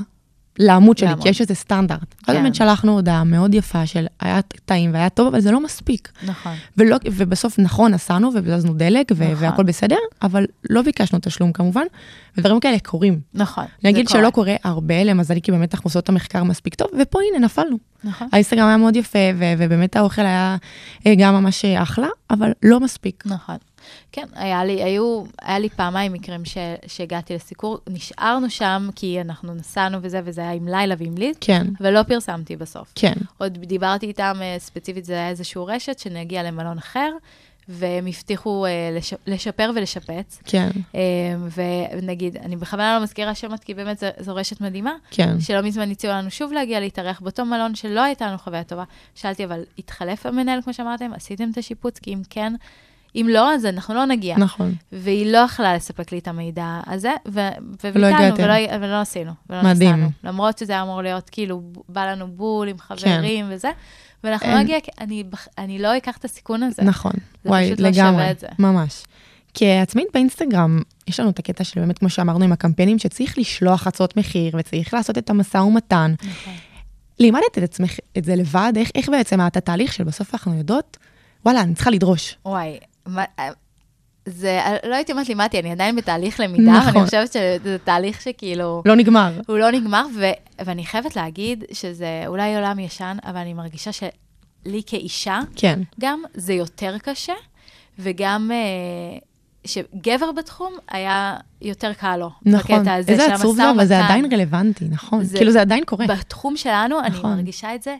לעמוד שלי. כי יש איזה סטנדרט. אז כן. באמת שלחנו הודעה מאוד יפה של היה טעים והיה טוב, אבל זה לא מספיק. נכון. ולא, ובסוף, נכון, נסענו ובזזנו דלק, ו- נכון. והכל בסדר, אבל לא ביקשנו תשלום כמובן, ודברים כאלה קורים. נכון. אני אגיד שלא קורה. הרבה, למזלי, כי באמת אנחנו עושות את המחקר מספיק טוב, ופה הנה, נפלנו. נכון. האינסטגרם היה מאוד יפה, ו- ובאמת האוכל היה אה, גם ממש אחלה, אבל לא מספיק. נכון. כן, היה לי, היו, היה לי פעמיים מקרים ש, שהגעתי לסיקור. נשארנו שם כי אנחנו נסענו וזה, וזה היה עם לילה ועם ליז, כן, ולא פרסמתי בסוף. כן, עוד דיברתי איתם אה, ספציפית, זה היה איזשהו רשת, שנגיע למלון אחר, והם הבטיחו אה, לש, לשפר ולשפץ. כן, אה, ונגיד, אני בכוונה לא מזכירה שמות, כי באמת זו, זו רשת מדהימה. כן. שלא מזמן הציעו לנו שוב להגיע להתארח באותו מלון שלא הייתה לנו חוויה טובה. שאלתי, אבל התחלף המנהל, כמו שאמרתם? עשיתם את השיפוץ? כי אם כן, אם לא, אז אנחנו לא נגיע. נכון. והיא לא יכלה לספק לי את המידע הזה, ו- ולא וויתרנו, הגעתם. ולא, ולא עשינו. ולא מדהים. נסענו. למרות שזה היה אמור להיות, כאילו, בא לנו בול עם חברים וזה, ואנחנו אין. לא נגיע, אני, אני לא אקח את הסיכון הזה. נכון. וואי, לא לגמרי. זה. ממש. כעצמאית באינסטגרם, יש לנו את הקטע של באמת, כמו שאמרנו, עם הקמפיינים, שצריך לשלוח הצעות מחיר, וצריך לעשות את המשא ומתן. נכון. לימדת את עצמך את זה לבד? איך, איך בעצם היה את התהליך של בסוף אנחנו יודעות, וואלה, אני צריכה לדרוש. וואי, זה, לא הייתי אומרת לימדתי, אני עדיין בתהליך למידה, נכון. ואני חושבת שזה תהליך שכאילו... לא נגמר. הוא לא נגמר, ו- ואני חייבת להגיד שזה אולי עולם ישן, אבל אני מרגישה שלי כאישה, כן, גם זה יותר קשה, וגם אה, שגבר בתחום היה יותר קל לו. נכון. בקטע הזה איזה עצוב זה, אבל זה. עדיין רלוונטי, נכון. זה- כאילו זה עדיין קורה. בתחום שלנו, אני נכון. מרגישה את זה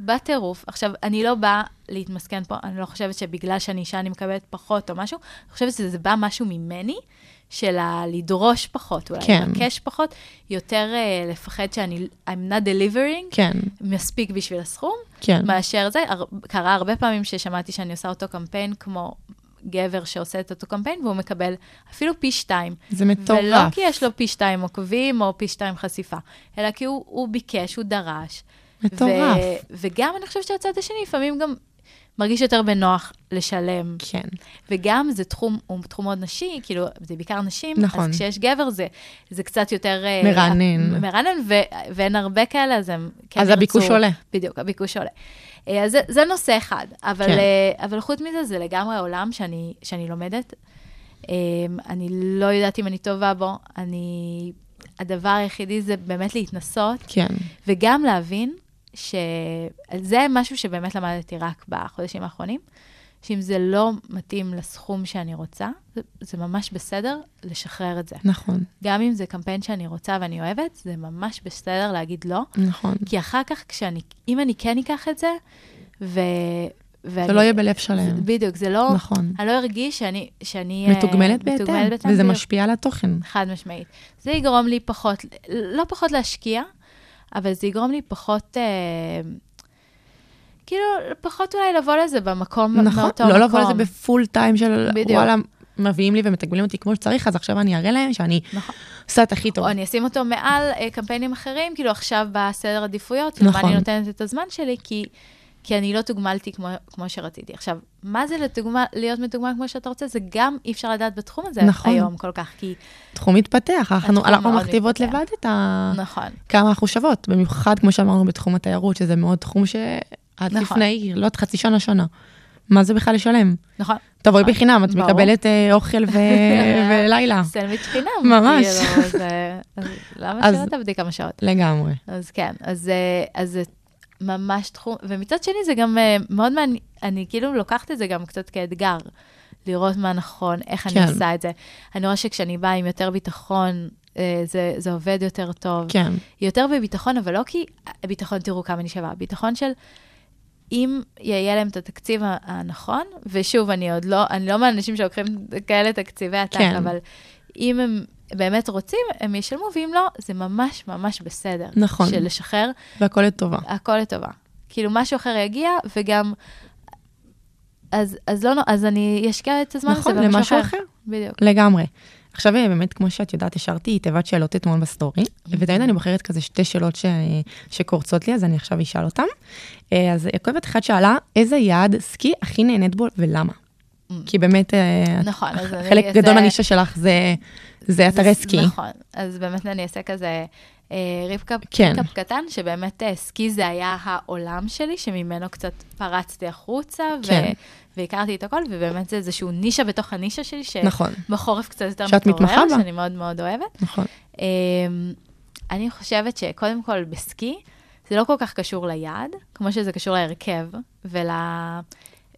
בטירוף. עכשיו, אני לא באה להתמסכן פה, אני לא חושבת שבגלל שאני אישה אני מקבלת פחות או משהו, אני חושבת שזה בא משהו ממני, של ה- לדרוש פחות, אולי כן. לבקש פחות, יותר uh, לפחד שאני, I'm not delivering, כן, מספיק בשביל הסכום, כן. מאשר זה. הר- קרה הרבה פעמים ששמעתי שאני עושה אותו קמפיין כמו גבר שעושה את אותו קמפיין, והוא מקבל אפילו פי שתיים. זה מטורף. ולא כי יש לו פי שתיים עוקבים או פי שתיים חשיפה, אלא כי הוא, הוא ביקש, הוא דרש. מטורף. ו- וגם אני חושבת שהצד השני לפעמים גם מרגיש יותר בנוח לשלם. כן, וגם זה תחום, הוא תחום מאוד נשי, כאילו, זה בעיקר נשים, נכון. אז כשיש גבר זה, זה קצת יותר... אה, מרענן. מרענן, ו- ואין הרבה כאלה, אז הם כן אז ירצו... הביקוש עולה. בדיוק, הביקוש עולה. אה, אז זה, זה נושא אחד, אבל, כן. כן. אבל חוץ מזה, זה לגמרי עולם שאני, שאני לומדת. אה, אני לא יודעת אם אני טובה בו, אני... הדבר היחידי זה באמת להתנסות, כן, וגם להבין שזה משהו שבאמת למדתי רק בחודשים האחרונים, שאם זה לא מתאים לסכום שאני רוצה, זה, זה ממש בסדר לשחרר את זה. נכון, גם אם זה קמפיין שאני רוצה ואני אוהבת, זה ממש בסדר להגיד לא, נכון. כי אחר כך, כשאני, אם אני כן אקח את זה, ו... ואני, זה לא יהיה בלב שלם. בדיוק, זה לא... נכון. אני לא ארגיש שאני... שאני אה, מתוגמלת בהתאם, מתוגמלת וזה בדיוק. משפיע על התוכן. חד משמעית. זה יגרום לי פחות, לא פחות להשקיע, אבל זה יגרום לי פחות, אה, כאילו, פחות אולי לבוא לזה במקום, נכון, מאותו לא מקום. לבוא לזה בפול טיים של בדיוק. וואלה, מביאים לי ומתגמלים אותי כמו שצריך, אז עכשיו אני אראה להם שאני נכון. עושה את הכי טוב. או אני אשים אותו מעל אה, קמפיינים אחרים, כאילו עכשיו בסדר עדיפויות, נכון. אני נותנת את הזמן שלי, כי, כי אני לא תוגמלתי כמו, כמו שרציתי. עכשיו, מה זה לתוגמל, להיות מתוגמל כמו שאתה רוצה? זה גם אי אפשר לדעת בתחום הזה נכון. היום כל כך, כי... תחום מתפתח, אנחנו אנחנו מכתיבות מתפתח. לבד את ה... נכון. כמה אנחנו שוות, במיוחד, כמו שאמרנו, בתחום התיירות, שזה מאוד תחום שעד נכון. לפני, לא יודעת, חצי שנה, שנה. מה זה בכלל לשלם? נכון. תבואי נכון. בחינם, את ברור. מקבלת אה, אוכל ו- ולילה. סנדוויץ' חינם. ממש. כאילו, זה- אז למה אז- שלא תעבדי כמה שעות? לגמרי. אז כן, אז, אה, אז זה ממש תחום, ומצד שני זה גם אה, מאוד מעניין, אני כאילו לוקחת את זה גם קצת כאתגר, לראות מה נכון, איך כן. אני עושה את זה. אני רואה שכשאני באה עם יותר ביטחון, אה, זה, זה עובד יותר טוב. כן, יותר בביטחון, אבל לא כי ביטחון, תראו כמה אני שווה, ביטחון של אם יהיה להם את התקציב הנכון, ושוב, אני עוד לא, אני לא מהאנשים שלוקחים כאלה תקציבי עתק, כן. אבל אם הם באמת רוצים, הם ישלמו, ואם לא, זה ממש ממש בסדר. נכון. של לשחרר, והכל לטובה. הכל לטובה. כאילו, משהו אחר יגיע, וגם... אז, אז לא, אז אני אשקיע את הזמן נכון, הזה במשהו למשהו אחר. אחר. בדיוק. לגמרי. עכשיו אה, באמת, כמו שאת יודעת, השארתי תיבת שאלות אתמול ב story, ותמיד אני בוחרת כזה שתי שאלות ש... שקורצות לי, אז אני עכשיו אשאל אותן. אה, אז עוקבת אחת שאלה, איזה יעד סקי הכי נהנית בו ולמה? כי באמת, אה, נכון, חלק גדול מהנישה שלך זה, זה אתרי סקי. נכון, אז באמת אני אעשה כזה אה, recap כן. recap קטן, שבאמת אה, סקי זה היה העולם שלי, שממנו קצת פרצתי החוצה, ו- כן. והכרתי את הכל, ובאמת זה איזשהו נישה בתוך הנישה שלי, נכון. שבחורף קצת יותר מתעורר. שאני מאוד מאוד אוהבת. נכון. אמ, אני חושבת שקודם כל בסקי, זה לא כל כך קשור ליעד, כמו שזה קשור להרכב ול...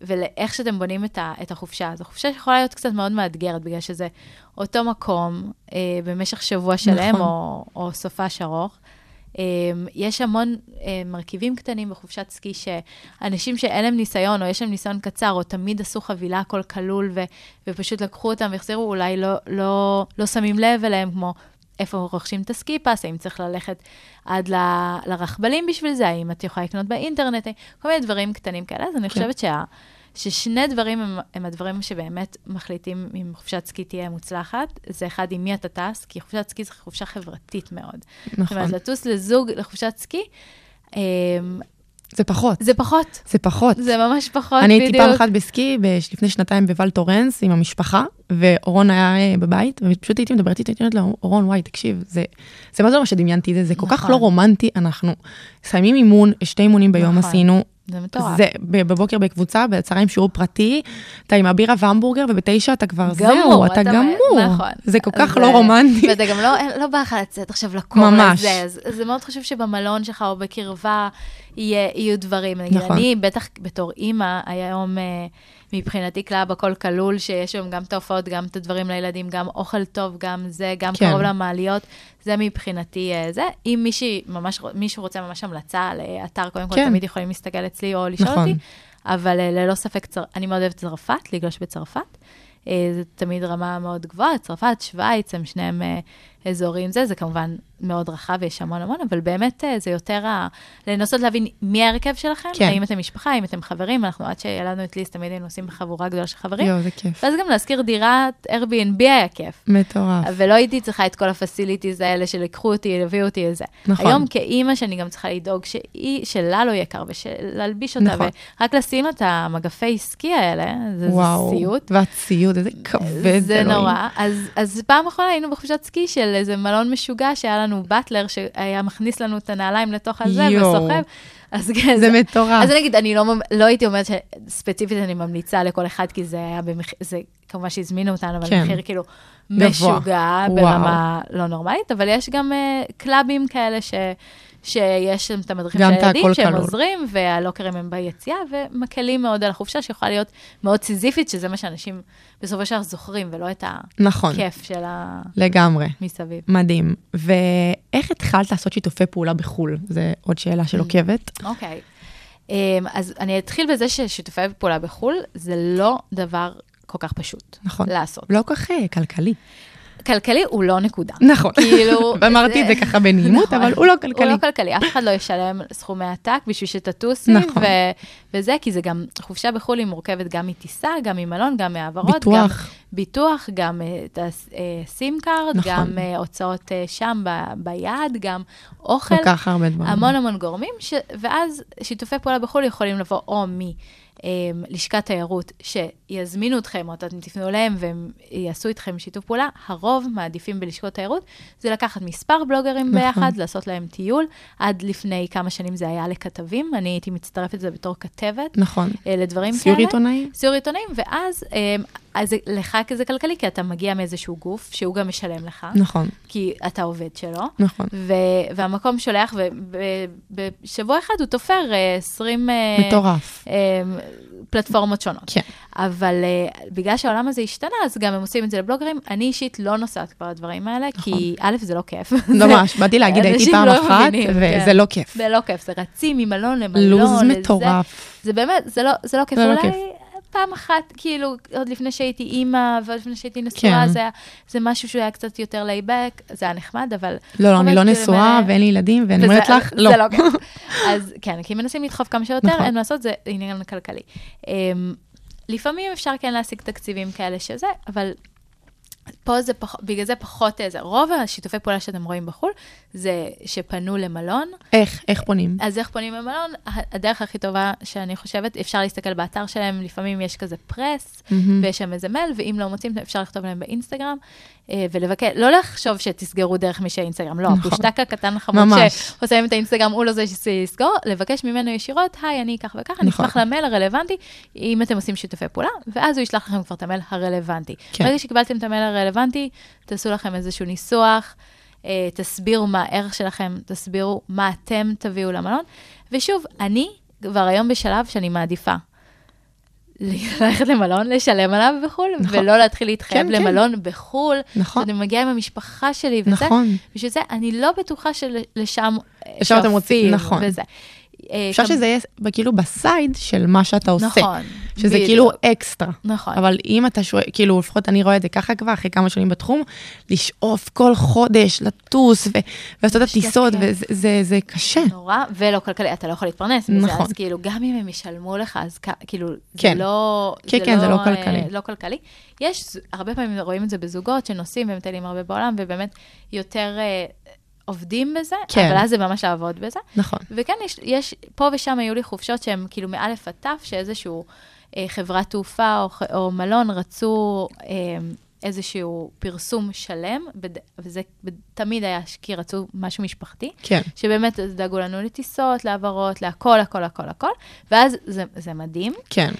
ולאיך שאתם בונים את, ה, את החופשה. זו חופשה שיכולה להיות קצת מאוד מאתגרת, בגלל שזה אותו מקום אה, במשך שבוע שלם, נכון. או, או סופש ארוך. אה, יש המון אה, מרכיבים קטנים בחופשת סקי, שאנשים שאין להם ניסיון, או יש להם ניסיון קצר, או תמיד עשו חבילה הכל כלול, ו, ופשוט לקחו אותם והחזירו, אולי לא, לא, לא שמים לב אליהם, כמו איפה רוכשים את הסקי פס, האם צריך ללכת עד ל- לרכבלים בשביל זה, האם את יכולה לקנות באינטרנט, כל מיני דברים קטנים כאלה. אז אני כן. חושבת שה, ששני דברים הם, הם הדברים שבאמת מחליטים אם חופשת סקי תהיה מוצלחת. זה אחד, עם מי אתה טס, כי חופשת סקי זו חופשה חברתית מאוד. זאת נכון. אומרת, לטוס לזוג לחופשת סקי, אמ, זה פחות. זה פחות. זה פחות. זה ממש פחות, אני בדיוק. הייתי פעם אחת בסקי לפני שנתיים בוואל טורנס עם המשפחה, ואורון היה אה, בבית, ופשוט הייתי מדברת איתו, הייתי אומרת לו, אורון, וואי, תקשיב, זה, זה מה זה מה שדמיינתי זה, זה כל כך נכון. לא רומנטי, אנחנו מסיימים אימון, שתי אימונים ביום נכון. עשינו. זה מטורף. זה בבוקר בקבוצה, בצהריים שיעור פרטי, אתה עם הבירה והמבורגר, ובתשע אתה כבר גמור, זהו, אתה אתה- גמור. נכון. זה כל כך אז, לא רומנטי. ואתה גם לא, לא בא לך לצאת עכשיו לקור ממש. אז זה מאוד חשוב שבמלון שלך או בקרבה יהיה, יהיו דברים. נכון. אני, בטח בתור אימא, היום אה, מבחינתי club הכל כלול, שיש שם גם את ההופעות, גם את הדברים לילדים, גם אוכל טוב, גם זה, גם כן. קרוב למעליות, זה מבחינתי אה, זה. אם מישהי ממש, מישהו רוצה ממש המלצה לאתר, קודם כל כן. תמיד יכולים להסתכל אצלי או לשאול נכון. אותי, אבל אה, ללא ספק, צר... אני מאוד אוהבת צרפת, לגלוש בצרפת. אה, זה תמיד רמה מאוד גבוהה, צרפת, שווייץ, הם שניהם אה, אזורים זה, זה כמובן מאוד רחב ויש המון המון, אבל באמת אה, זה יותר ה... לנסות להבין מי ההרכב שלכם, כן. האם אתם משפחה, האם אתם חברים, אנחנו עד שהיה לנו את ליסט, תמיד היינו עושים בחבורה גדולה של חברים, יואו, זה כיף. ואז גם להשכיר דירת Airbnb היה כיף. מטורף. ולא הייתי צריכה את כל הפסיליטיז האלה של לקחו אותי, הביאו אותי לזה. נכון. היום כאימא שאני גם צריכה לדאוג שהיא, שלה לא יהיה קר ולהלביש אותה, נכון. ורק לשים את המגפי סקי האלה, זה, זה וואו. סיוט. והציוד, איזה כבד זה אלוהים. נורא. אז, אז פעם אחרונה היינו בחופשת סקי של איזה מלון משוגע, שהיה לנו באטלר, שהיה מכניס לנו את הנעליים לתוך הזה. וסוחב. אז כן, זה מטורף. אז אני אגיד, אני לא, לא הייתי אומרת שספציפית אני ממליצה לכל אחד, כי זה היה במחיר, זה כמובן שהזמינו אותנו, אבל כן. מחיר כאילו. משוגע. ברמה לא נורמלית, אבל יש גם uh, קלאבים כאלה ש... שיש שם את המדריכים של הילדים, שהם כלול. עוזרים, והלוקרים הם ביציאה, ומקלים מאוד על החופשה, שיכולה להיות מאוד סיזיפית, שזה מה שאנשים בסופו של דבר זוכרים, ולא את נכון, הכיף של ה... לגמרי. מסביב. מדהים. ואיך התחלת לעשות שיתופי פעולה בחו"ל? זו עוד שאלה של עוקבת. אוקיי. Um, אז אני אתחיל בזה ששיתופי פעולה בחו"ל, זה לא דבר כל כך פשוט נכון. לעשות. לא כל כך אה, כלכלי. כלכלי הוא לא נקודה. נכון. כאילו... ואמרתי את זה ככה בנעימות, נכון. אבל הוא לא הוא כלכלי. לא כלכלי, אף אחד לא ישלם סכומי עתק בשביל שתטוסי, נכון. ו- וזה, כי זה גם, חופשה בחו"ל היא מורכבת גם מטיסה, גם ממלון, גם מהעברות, ביטוח. גם ביטוח, גם את ה SIM card, נכון. גם אה, הוצאות אה, שם ב- ביד, גם אוכל. כל כך הרבה דברים. המון המון גורמים, ש... ואז שיתופי פעולה בחו"ל יכולים לבוא או מלשכת תיירות שיזמינו אתכם, או אתם תפנו אליהם והם יעשו איתכם שיתוף פעולה, הרוב מעדיפים בלשכות תיירות, זה לקחת מספר בלוגרים נכון. ביחד, לעשות להם טיול. עד לפני כמה שנים זה היה לכתבים, אני הייתי מצטרפת לזה בתור כתבת, נכון. אה, לדברים סיור כאלה. עיתונאי? סיור עיתונאים, ואז אה, אז לך כזה כלכלי, כי אתה מגיע מאיזשהו גוף שהוא גם משלם לך, נכון, כי אתה עובד שלו. נכון. ו- והמקום שולח, ובשבוע אחד הוא תופר אה, 20 אה, מטורף. פלטפורמות שונות. כן. אבל אה, בגלל שהעולם הזה השתנה, אז גם הם עושים את זה לבלוגרים. אני אישית לא נוסעת כבר לדברים האלה, כי א', זה לא כיף. ממש, באתי להגיד, הייתי פעם לא אחת, מבינים, וזה כן. לא כיף. זה לא כיף, זה רצים ממלון למלון. לו"ז. מטורף. זה באמת, זה לא, זה לא כיף. זה לא כיף. פעם אחת, כאילו, עוד לפני שהייתי אימא, ועוד לפני שהייתי נשואה, כן. זה, היה- זה משהו שהיה קצת יותר laid back, זה היה נחמד, אבל... לא, לא, אני לא כאילו נשואה ואין לי ילדים, ואני אומרת לך, לא. זה לא כיף. אז כן, כי מנסים לדחוף כמה שיותר, נכון. אין מה לעשות, זה עניין כלכלי. אמ, לפעמים אפשר כן להשיג תקציבים כאלה שזה, אבל פה זה פחות, בגלל זה פחות איזה. רוב השיתופי פעולה שאתם רואים בחו"ל, זה שפנו למלון. איך, איך פונים? אז איך פונים למלון? הדרך הכי טובה שאני חושבת, אפשר להסתכל באתר שלהם, לפעמים יש כזה פרס, מהמם. ויש שם איזה מייל, ואם לא מוצאים, אפשר לכתוב להם באינסטגרם, אה, ולבקש, לא לחשוב שתסגרו דרך מי שהאינסטגרם, לא, נכון. הפושטק הקטן החמוד. שעושה להם את האינסטגרם, הוא לא זה שיסגור, לבקש ממנו ישירות, היי, אני כך וכך, אני נכון. אשמח למייל הרלוונטי, אם אתם עושים שיתופי פעולה, ואז הוא ישלח לכם כבר את המייל הרלוונטי. כן. ברגע שקיבלתם את המייל הרלוונטי, תעשו לכם איזשהו ניסוח, אה, תסבירו מה הערך שלכם, תסבירו מה אתם תביאו למלון. ושוב, אני כבר היום בשלב שאני מעדיפה ללכת למלון, לשלם עליו בחו"ל, נכון. ולא להתחיל להתחייב כן, כן. למלון בחו"ל. נכון. שאני מגיעה עם המשפחה שלי וזה. נכון. בשביל זה אני לא בטוחה שלשם רוצים, נכון. וזה. אה, אפשר כמ- שזה יהיה כאילו בסייד של מה שאתה עושה. נכון, שזה בדיוק. כאילו אקסטרה. נכון. אבל אם אתה שואל, כאילו, לפחות אני רואה את זה ככה כבר, אחרי כמה שנים בתחום, לשאוף כל חודש, לטוס, ו- ולעשות את הטיסות, להשקיע. וזה זה, זה קשה. נורא, ולא כלכלי, אתה לא יכול להתפרנס מזה, נכון. אז כאילו, גם אם הם ישלמו לך, אז כאילו, כן. זה לא... כן, כן, זה לא אה, כלכלי. לא כלכלי. יש, הרבה פעמים רואים את זה בזוגות שנוסעים ומטיילים הרבה בעולם, ובאמת יותר אה, עובדים בזה, כן. אבל אז זה ממש לעבוד בזה. נכון. וכן, יש, יש, פה ושם היו לי חופשות שהן כאילו מאלף עד תף, שאיזשהו אה, חברת תעופה או, או מלון רצו אה, איזשהו פרסום שלם, בד, וזה בד- תמיד היה כי רצו משהו משפחתי, כן. שבאמת דאגו לנו לטיסות, להעברות, להכל, הכל, הכל, הכל, ואז זה, זה מדהים. כן.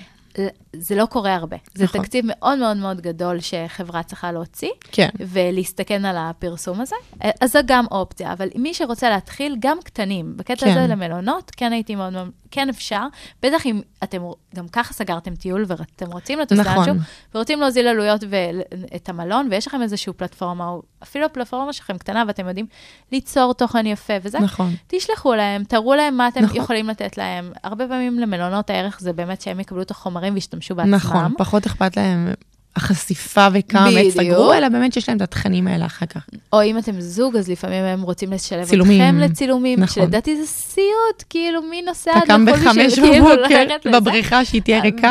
זה לא קורה הרבה. זה נכון. תקציב מאוד מאוד מאוד גדול שחברה צריכה להוציא, כן. ולהסתכן על הפרסום הזה. אז זו גם אופציה, אבל מי שרוצה להתחיל, גם קטנים, בקטע כן. הזה למלונות, כן הייתי מאוד כן אפשר, בטח אם אתם גם ככה סגרתם טיול ואתם רוצים לטוס נכון. לאנשהו, ורוצים להוזיל עלויות ואת המלון, ויש לכם איזושהי פלטפורמה, או אפילו הפלטפורמה שלכם קטנה, ואתם יודעים ליצור תוכן יפה וזה, נכון. תשלחו להם, תראו להם מה אתם נכון. יכולים לתת להם. הרבה פעמים למלונות הערך זה באמת שהם יקבלו את החומרים וישתמשו בעצמם. נכון, פחות אכפת להם החשיפה וכמה בדיוק. סגרו, אלא באמת שיש להם את התכנים האלה אחר כך. או אם אתם זוג, אז לפעמים הם רוצים לשלב צילומים. אתכם לצילומים, נכון. שלדעתי זה סיוט, כאילו, מי נוסע אתה עד קם לחו"ל בחמש בשביל כאילו בבוקר ללכת לזה? בבריכה שהיא תהיה ריקה.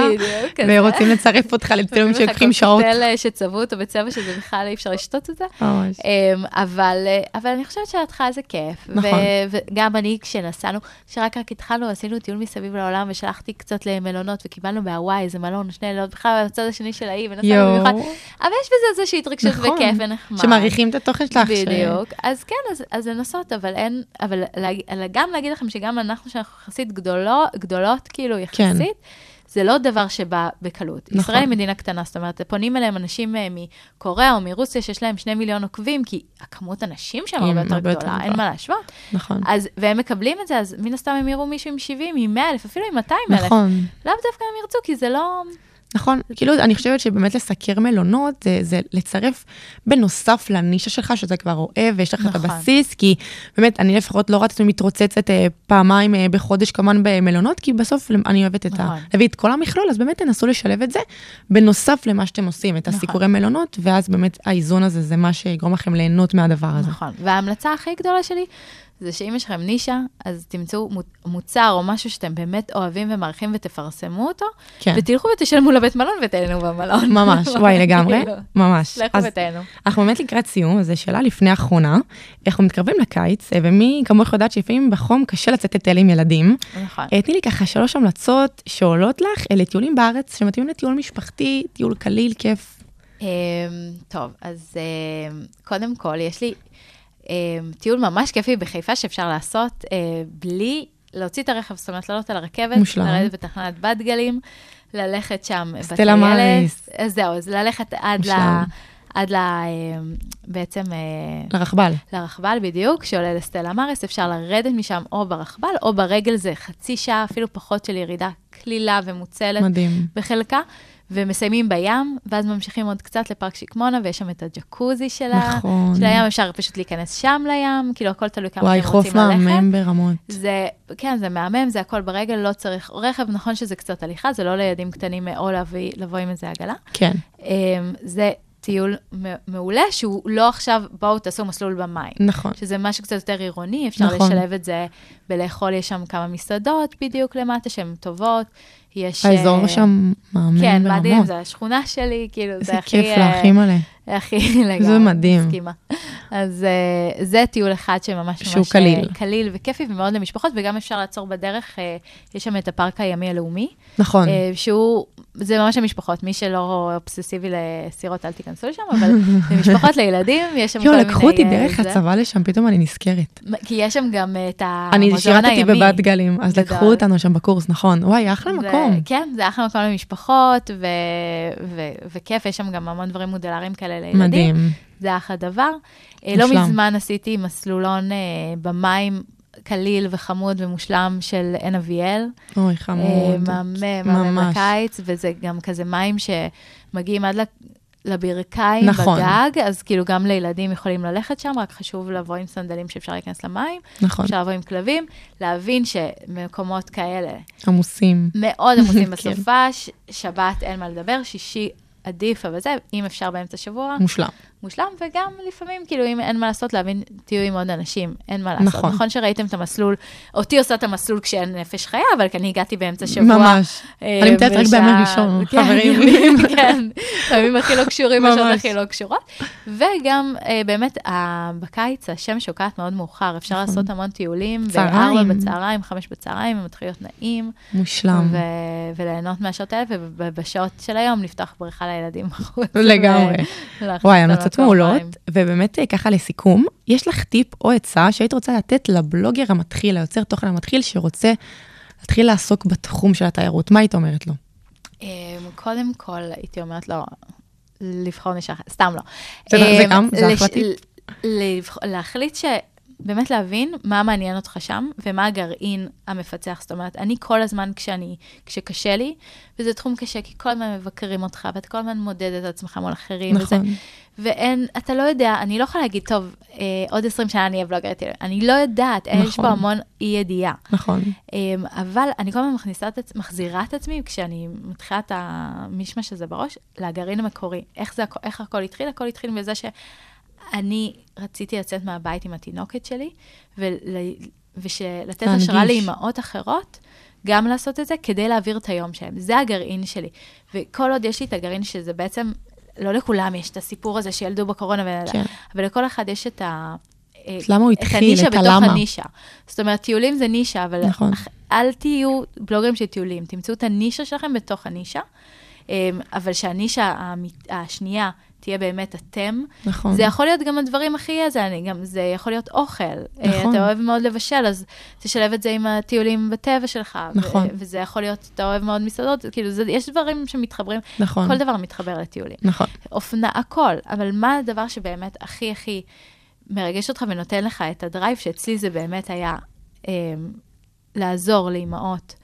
ורוצים לצרף אותך לצילומים שלוקחים שעות. קוקטייל אה, שצבעו אותו בצבע שזה בכלל אי אפשר לשתות את זה. אמ, אבל, אה, אבל אני חושבת שההתחלה זה כיף. נכון. וגם אני, כשנסענו, שרק רק התחלנו, עשינו טיול מסביב לעולם, ושלחתי קצת למלונות, וקיבלנו בהוואי איזה מלון, שני לילות, בכלל בצד השני של האי, יואו. במיוחד. אבל יש בזה איזושהי התרגשות נכון. וכיף ונחמד. שמעריכים את התוכן שלך. ש- בדיוק. אז כן, אז, אז לנסות, אבל אין, אבל אלא גם להגיד לכם שגם אנחנו, שאנחנו יחסית גדולות, גדולות, כאילו, כן. יחסית, זה לא דבר שבא בקלות. נכון. ישראל היא מדינה קטנה, זאת אומרת, פונים אליהם אנשים אה, מקוריאה או מרוסיה שיש להם שני מיליון עוקבים, כי הכמות אנשים שם הרבה יותר יותר גדולה, אין גדולה. מה להשוות. נכון. אז, והם מקבלים את זה, אז מן הסתם הם יראו מישהו עם 70, עם 100 אלף, אפילו עם 200 אלף. נכון. לאו דווקא הם ירצו, כי זה לא... נכון, כאילו אני חושבת שבאמת לסקר מלונות זה, זה לצרף בנוסף לנישה שלך, שאתה כבר אוהב ויש לך את נכון. הבסיס, כי באמת, אני לפחות לא רצתי מתרוצצת אה, פעמיים אה, בחודש כמובן במלונות, כי בסוף אני אוהבת את ה... נכון. להביא את כל המכלול, אז באמת תנסו לשלב את זה, בנוסף למה שאתם עושים, את נכון. הסיקורי מלונות, ואז באמת האיזון הזה זה מה שיגרום לכם ליהנות מהדבר הזה. נכון. וההמלצה הכי גדולה שלי, זה שאם יש לכם נישה, אז תמצאו מו- מוצר או משהו שאתם באמת אוהבים ומעריכים ותפרסמו אותו, כן. ותלכו ותשלמו לבית מלון ותהנו במלון. ממש, וואי, לגמרי, כאילו, ממש. לכו אז ותהנו. אנחנו באמת לקראת סיום, אז זו שאלה לפני האחרונה. אנחנו מתקרבים לקיץ, אה, ומי כמוך יודעת שלפעמים בחום קשה לצאת לטייל עם ילדים. נכון. אה, תני לי ככה שלוש המלצות שעולות לך אה, לטיולים בארץ, שמתאימים לטיול משפחתי, טיול קליל, כיף. אמ, טוב, אז אמ, קודם כל, יש לי טיול ממש כיפי בחיפה שאפשר לעשות אה, בלי להוציא את הרכב, זאת אומרת, לעלות על הרכבת, מושלם. לרדת בתחנת בת גלים, ללכת שם סטלה מאריס. אז זהו, אז ללכת עד ל... מושלם. עד ל... אמ, בעצם... אה, לרכבל. לרכבל בדיוק, שעולה לסטלה מאריס, אפשר לרדת משם או ברכבל או ברגל, זה חצי שעה, אפילו פחות של ירידה קלילה ומוצלת מדהים. בחלקה. ומסיימים בים, ואז ממשיכים עוד קצת לפארק שקמונה, ויש שם את הג'קוזי של, ה... נכון. של הים, אפשר פשוט להיכנס שם לים, כאילו הכל תלוי כמה וואי, אתם חוף רוצים ללכת. מהמם ברמות. זה, כן, זה מהמם, זה הכל ברגל, לא צריך רכב, נכון שזה קצת הליכה, זה לא לילדים קטנים או להביא, לבוא עם איזה עגלה. כן, אמ, זה טיול מעולה, שהוא לא עכשיו, בואו תעשו מסלול במים. נכון. שזה משהו קצת יותר עירוני, אפשר נכון. לשלב את זה בלאכול, יש שם כמה מסעדות בדיוק למטה שהן טובות. יש... האזור אה, שם מהמם כן, ברמות. מדהים, זה השכונה שלי, כאילו, זה איזה הכי... כיף אה, לה, הכי מלא. הכי לגמרי. זה מדהים. מסכימה. אז אה, זה טיול אחד שממש שהוא ממש... קליל. אה, קליל וכיפי ומאוד למשפחות, וגם אפשר לעצור בדרך, אה, יש שם את הפארק הימי הלאומי. נכון. אה, שהוא, זה ממש למשפחות, מי שלא אובססיבי לסירות, אל תיכנסו לשם, אבל זה משפחות לילדים, יש שם כל מיני... לקחו אותי דרך. הצבא לשם, פתאום אני נזכרת. כי יש שם גם את המוזיאון אני הימי. שירתתי בבת גלים, אז. לקחו אותנו שם בקורס, נכון. וואי, אחלה זה- מקום. כן, זה אחלה מקום למשפחות, ו- ו- וכיף, יש שם גם המון דברים מודלריים כאלה לילדים. מדהים. זה אחלה דבר. אה, לא מושלם. מזמן עשיתי מסלולון אה, במים קליל וחמוד ומושלם של אביאל. אוי, אה, חמוד. מהמם, מהמם ממש. בקיץ, וזה גם כזה מים שמגיעים עד לברכיים נכון. בגג, אז כאילו גם לילדים יכולים ללכת שם, רק חשוב לבוא עם סנדלים שאפשר להיכנס למים, נכון, אפשר לבוא עם כלבים, להבין שמקומות כאלה עמוסים. מאוד עמוסים כן. בסופש, שבת אין מה לדבר, שישי עדיף, אבל זה, אם אפשר באמצע שבוע, מושלם. מושלם, וגם לפעמים, כאילו, אם אין מה לעשות, להבין, תהיו עם עוד אנשים, אין מה לעשות. נכון. נכון שראיתם את המסלול, אותי עושה את המסלול כשאין נפש חיה, אבל כי אני הגעתי באמצע שבוע. ממש. אה, אני מתארת רק בימי ראשון, כן, חברים. כן, הימים הכי לא קשורים, השעות. הכי לא קשורות. וגם, אה, באמת, ה- בקיץ השמש שוקעת מאוד מאוחר, אפשר לעשות המון טיולים. נכון. צהריים. בארבע בצהריים, חמש בצהריים, הם מתחיל להיות נעים. מושלם. ו- וליהנות מהשעות האלה, ובשעות של היום לפתוח בריכה לילדים בחוץ. לגמרי. וואי, אותם המלצות לכוח מעולות. ובאמת אה, ככה לסיכום, יש לך טיפ או עצה שהיית רוצה לתת לבלוגר המתחיל, היוצר תוכן המתחיל, שרוצה להתחיל לעסוק בתחום של התיירות, מה היית אומרת לו? אמ, קודם כל, הייתי אומרת לו, לבחור אחת, סתם לא. זה- אמ, גם- זה אחלה טיפ. להחליט ש... באמת להבין מה מעניין אותך שם, ומה הגרעין המפצח. זאת אומרת, אני כל הזמן כשאני, כשקשה לי, וזה תחום קשה, כי כל הזמן מבקרים אותך, ואתה כל הזמן מודד את עצמך מול אחרים. וזה, נכון. ואין, אתה לא יודע, אני לא יכולה להגיד, טוב, אה, עוד 20 שנה אני אהיה בלוגרית, אני לא יודעת, נכון. יש נכון. פה המון אי-ידיעה. נכון. אמ, אבל אני כל הזמן מכניסה את עצמי, מחזירה את עצמי, כשאני מתחילה את המשמש הזה בראש, לגרעין המקורי. איך, זה, איך הכל התחיל? הכל התחיל בזה שאני רציתי לצאת מהבית עם התינוקת שלי, ול, ושלתת להנגיש. השראה לאימהות אחרות, גם לעשות את זה, כדי להעביר את היום שלהם. זה הגרעין שלי. וכל עוד יש לי את הגרעין שזה בעצם, לא לכולם יש את הסיפור הזה שילדו בקורונה, ו... כן. אבל לכל אחד יש את ה... אה, אז למה הוא את התחיל, הנישה את בתוך הלמה. הנישה. זאת אומרת, טיולים זה נישה, אבל נכון. אל תהיו בלוגרים של טיולים, תמצאו את הנישה שלכם בתוך הנישה, אמ, אבל שהנישה השנייה תהיה באמת אתם. נכון. זה יכול להיות גם הדברים הכי איזה, אני גם, זה יכול להיות אוכל. אה, נכון. אתה אוהב מאוד לבשל, אז תשלב את זה עם הטיולים בטבע שלך. ו- נכון. וזה יכול להיות, אתה אוהב מאוד מסעדות, כאילו, זה, יש דברים שמתחברים, נכון. כל דבר מתחבר לטיולים. נכון. אופנה, הכל, אבל מה הדבר שבאמת הכי הכי מרגש אותך ונותן לך את הדרייב, שאצלי זה באמת היה אה, לעזור לאימהות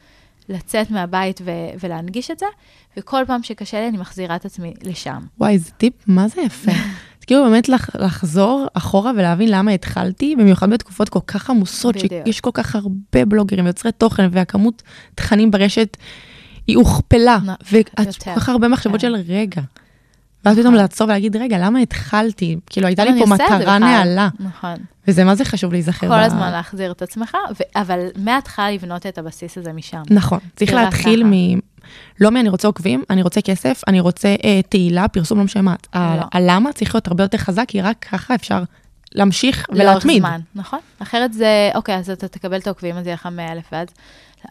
לצאת מהבית ו- ולהנגיש את זה, וכל פעם שקשה לי אני מחזירה את עצמי לשם. וואי, זה טיפ, מה זה יפה. זה כאילו באמת לח- לחזור אחורה ולהבין למה התחלתי, במיוחד בתקופות כל כך עמוסות, בדיוק. שיש כל כך הרבה בלוגרים ויוצרי תוכן, והכמות תכנים ברשת היא הוכפלה, ואת כל כך הרבה מחשבות כן. של רגע. ואז פתאום לעצור ולהגיד, רגע, למה התחלתי? כאילו, הייתה לי פה מטרה. נעלה, נכון. וזה מה זה חשוב להיזכר. כל ב- הזמן להחזיר את עצמך, ו- אבל מההתחלה לבנות את הבסיס הזה משם. נכון, צריך תראה להתחיל ככה. מ... לא מ"אני רוצה עוקבים", אני רוצה כסף, אני רוצה אה, תהילה, פרסום, לא משנה מה. ה- לא. הלמה צריך להיות הרבה יותר חזק, כי רק ככה אפשר להמשיך לאורך ולהתמיד. זמן, נכון? אחרת זה, אוקיי, אז אתה תקבל את העוקבים, אז יהיה לך 100 אלף, ואז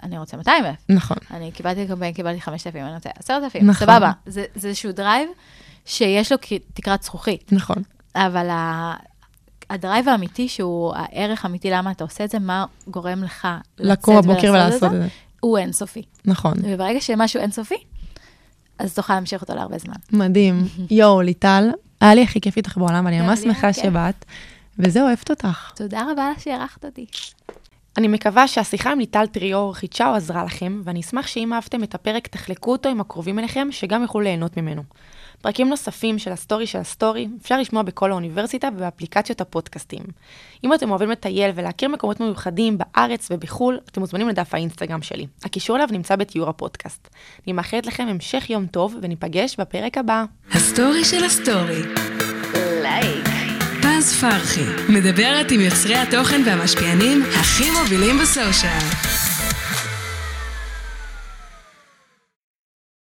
אני רוצה 200 אלף. נכון, אני קיבלתי קמפיין, קיבלתי 5,000, אני רוצה 10,000, נכון. סבבה. זה זה איזשהו drive שיש לו תקרת זכוכית, נכון, אבל ה- ה drive האמיתי, שהוא הערך האמיתי למה אתה עושה את זה, מה גורם לך לקום בבוקר ולעשות את זה. הוא אינסופי. נכון, וברגע שמשהו אינסופי, אז תוכל להמשיך אותו להרבה זמן. מדהים. יואו, ליטל, היה לי הכי כיף איתך בעולם, ואני גם ממש שמחה. שבאת, וזהו, אוהבת אותך. תודה רבה שאירחת אותי. אני מקווה שהשיחה עם ליטל טריאור חידשה או עזרה לכם, ואני אשמח שאם אהבתם את הפרק, תחלקו אותו עם הקרובים אליכם, שגם יוכלו ליהנות ממנו. פרקים נוספים של ה story של ה story אפשר לשמוע בכל האוניברסיטה ובאפליקציות הפודקאסטים. אם אתם אוהבים לטייל ולהכיר מקומות מיוחדים בארץ ובחו"ל, אתם מוזמנים לדף האינסטגרם שלי. הקישור אליו נמצא בתיאור הפודקאסט. אני מאחלת לכם המשך יום טוב, וניפגש בפרק הבא. ה story של ה story. לייק. פז פרחי, מדברת עם יוצרי התוכן והמשפיענים הכי מובילים ב social.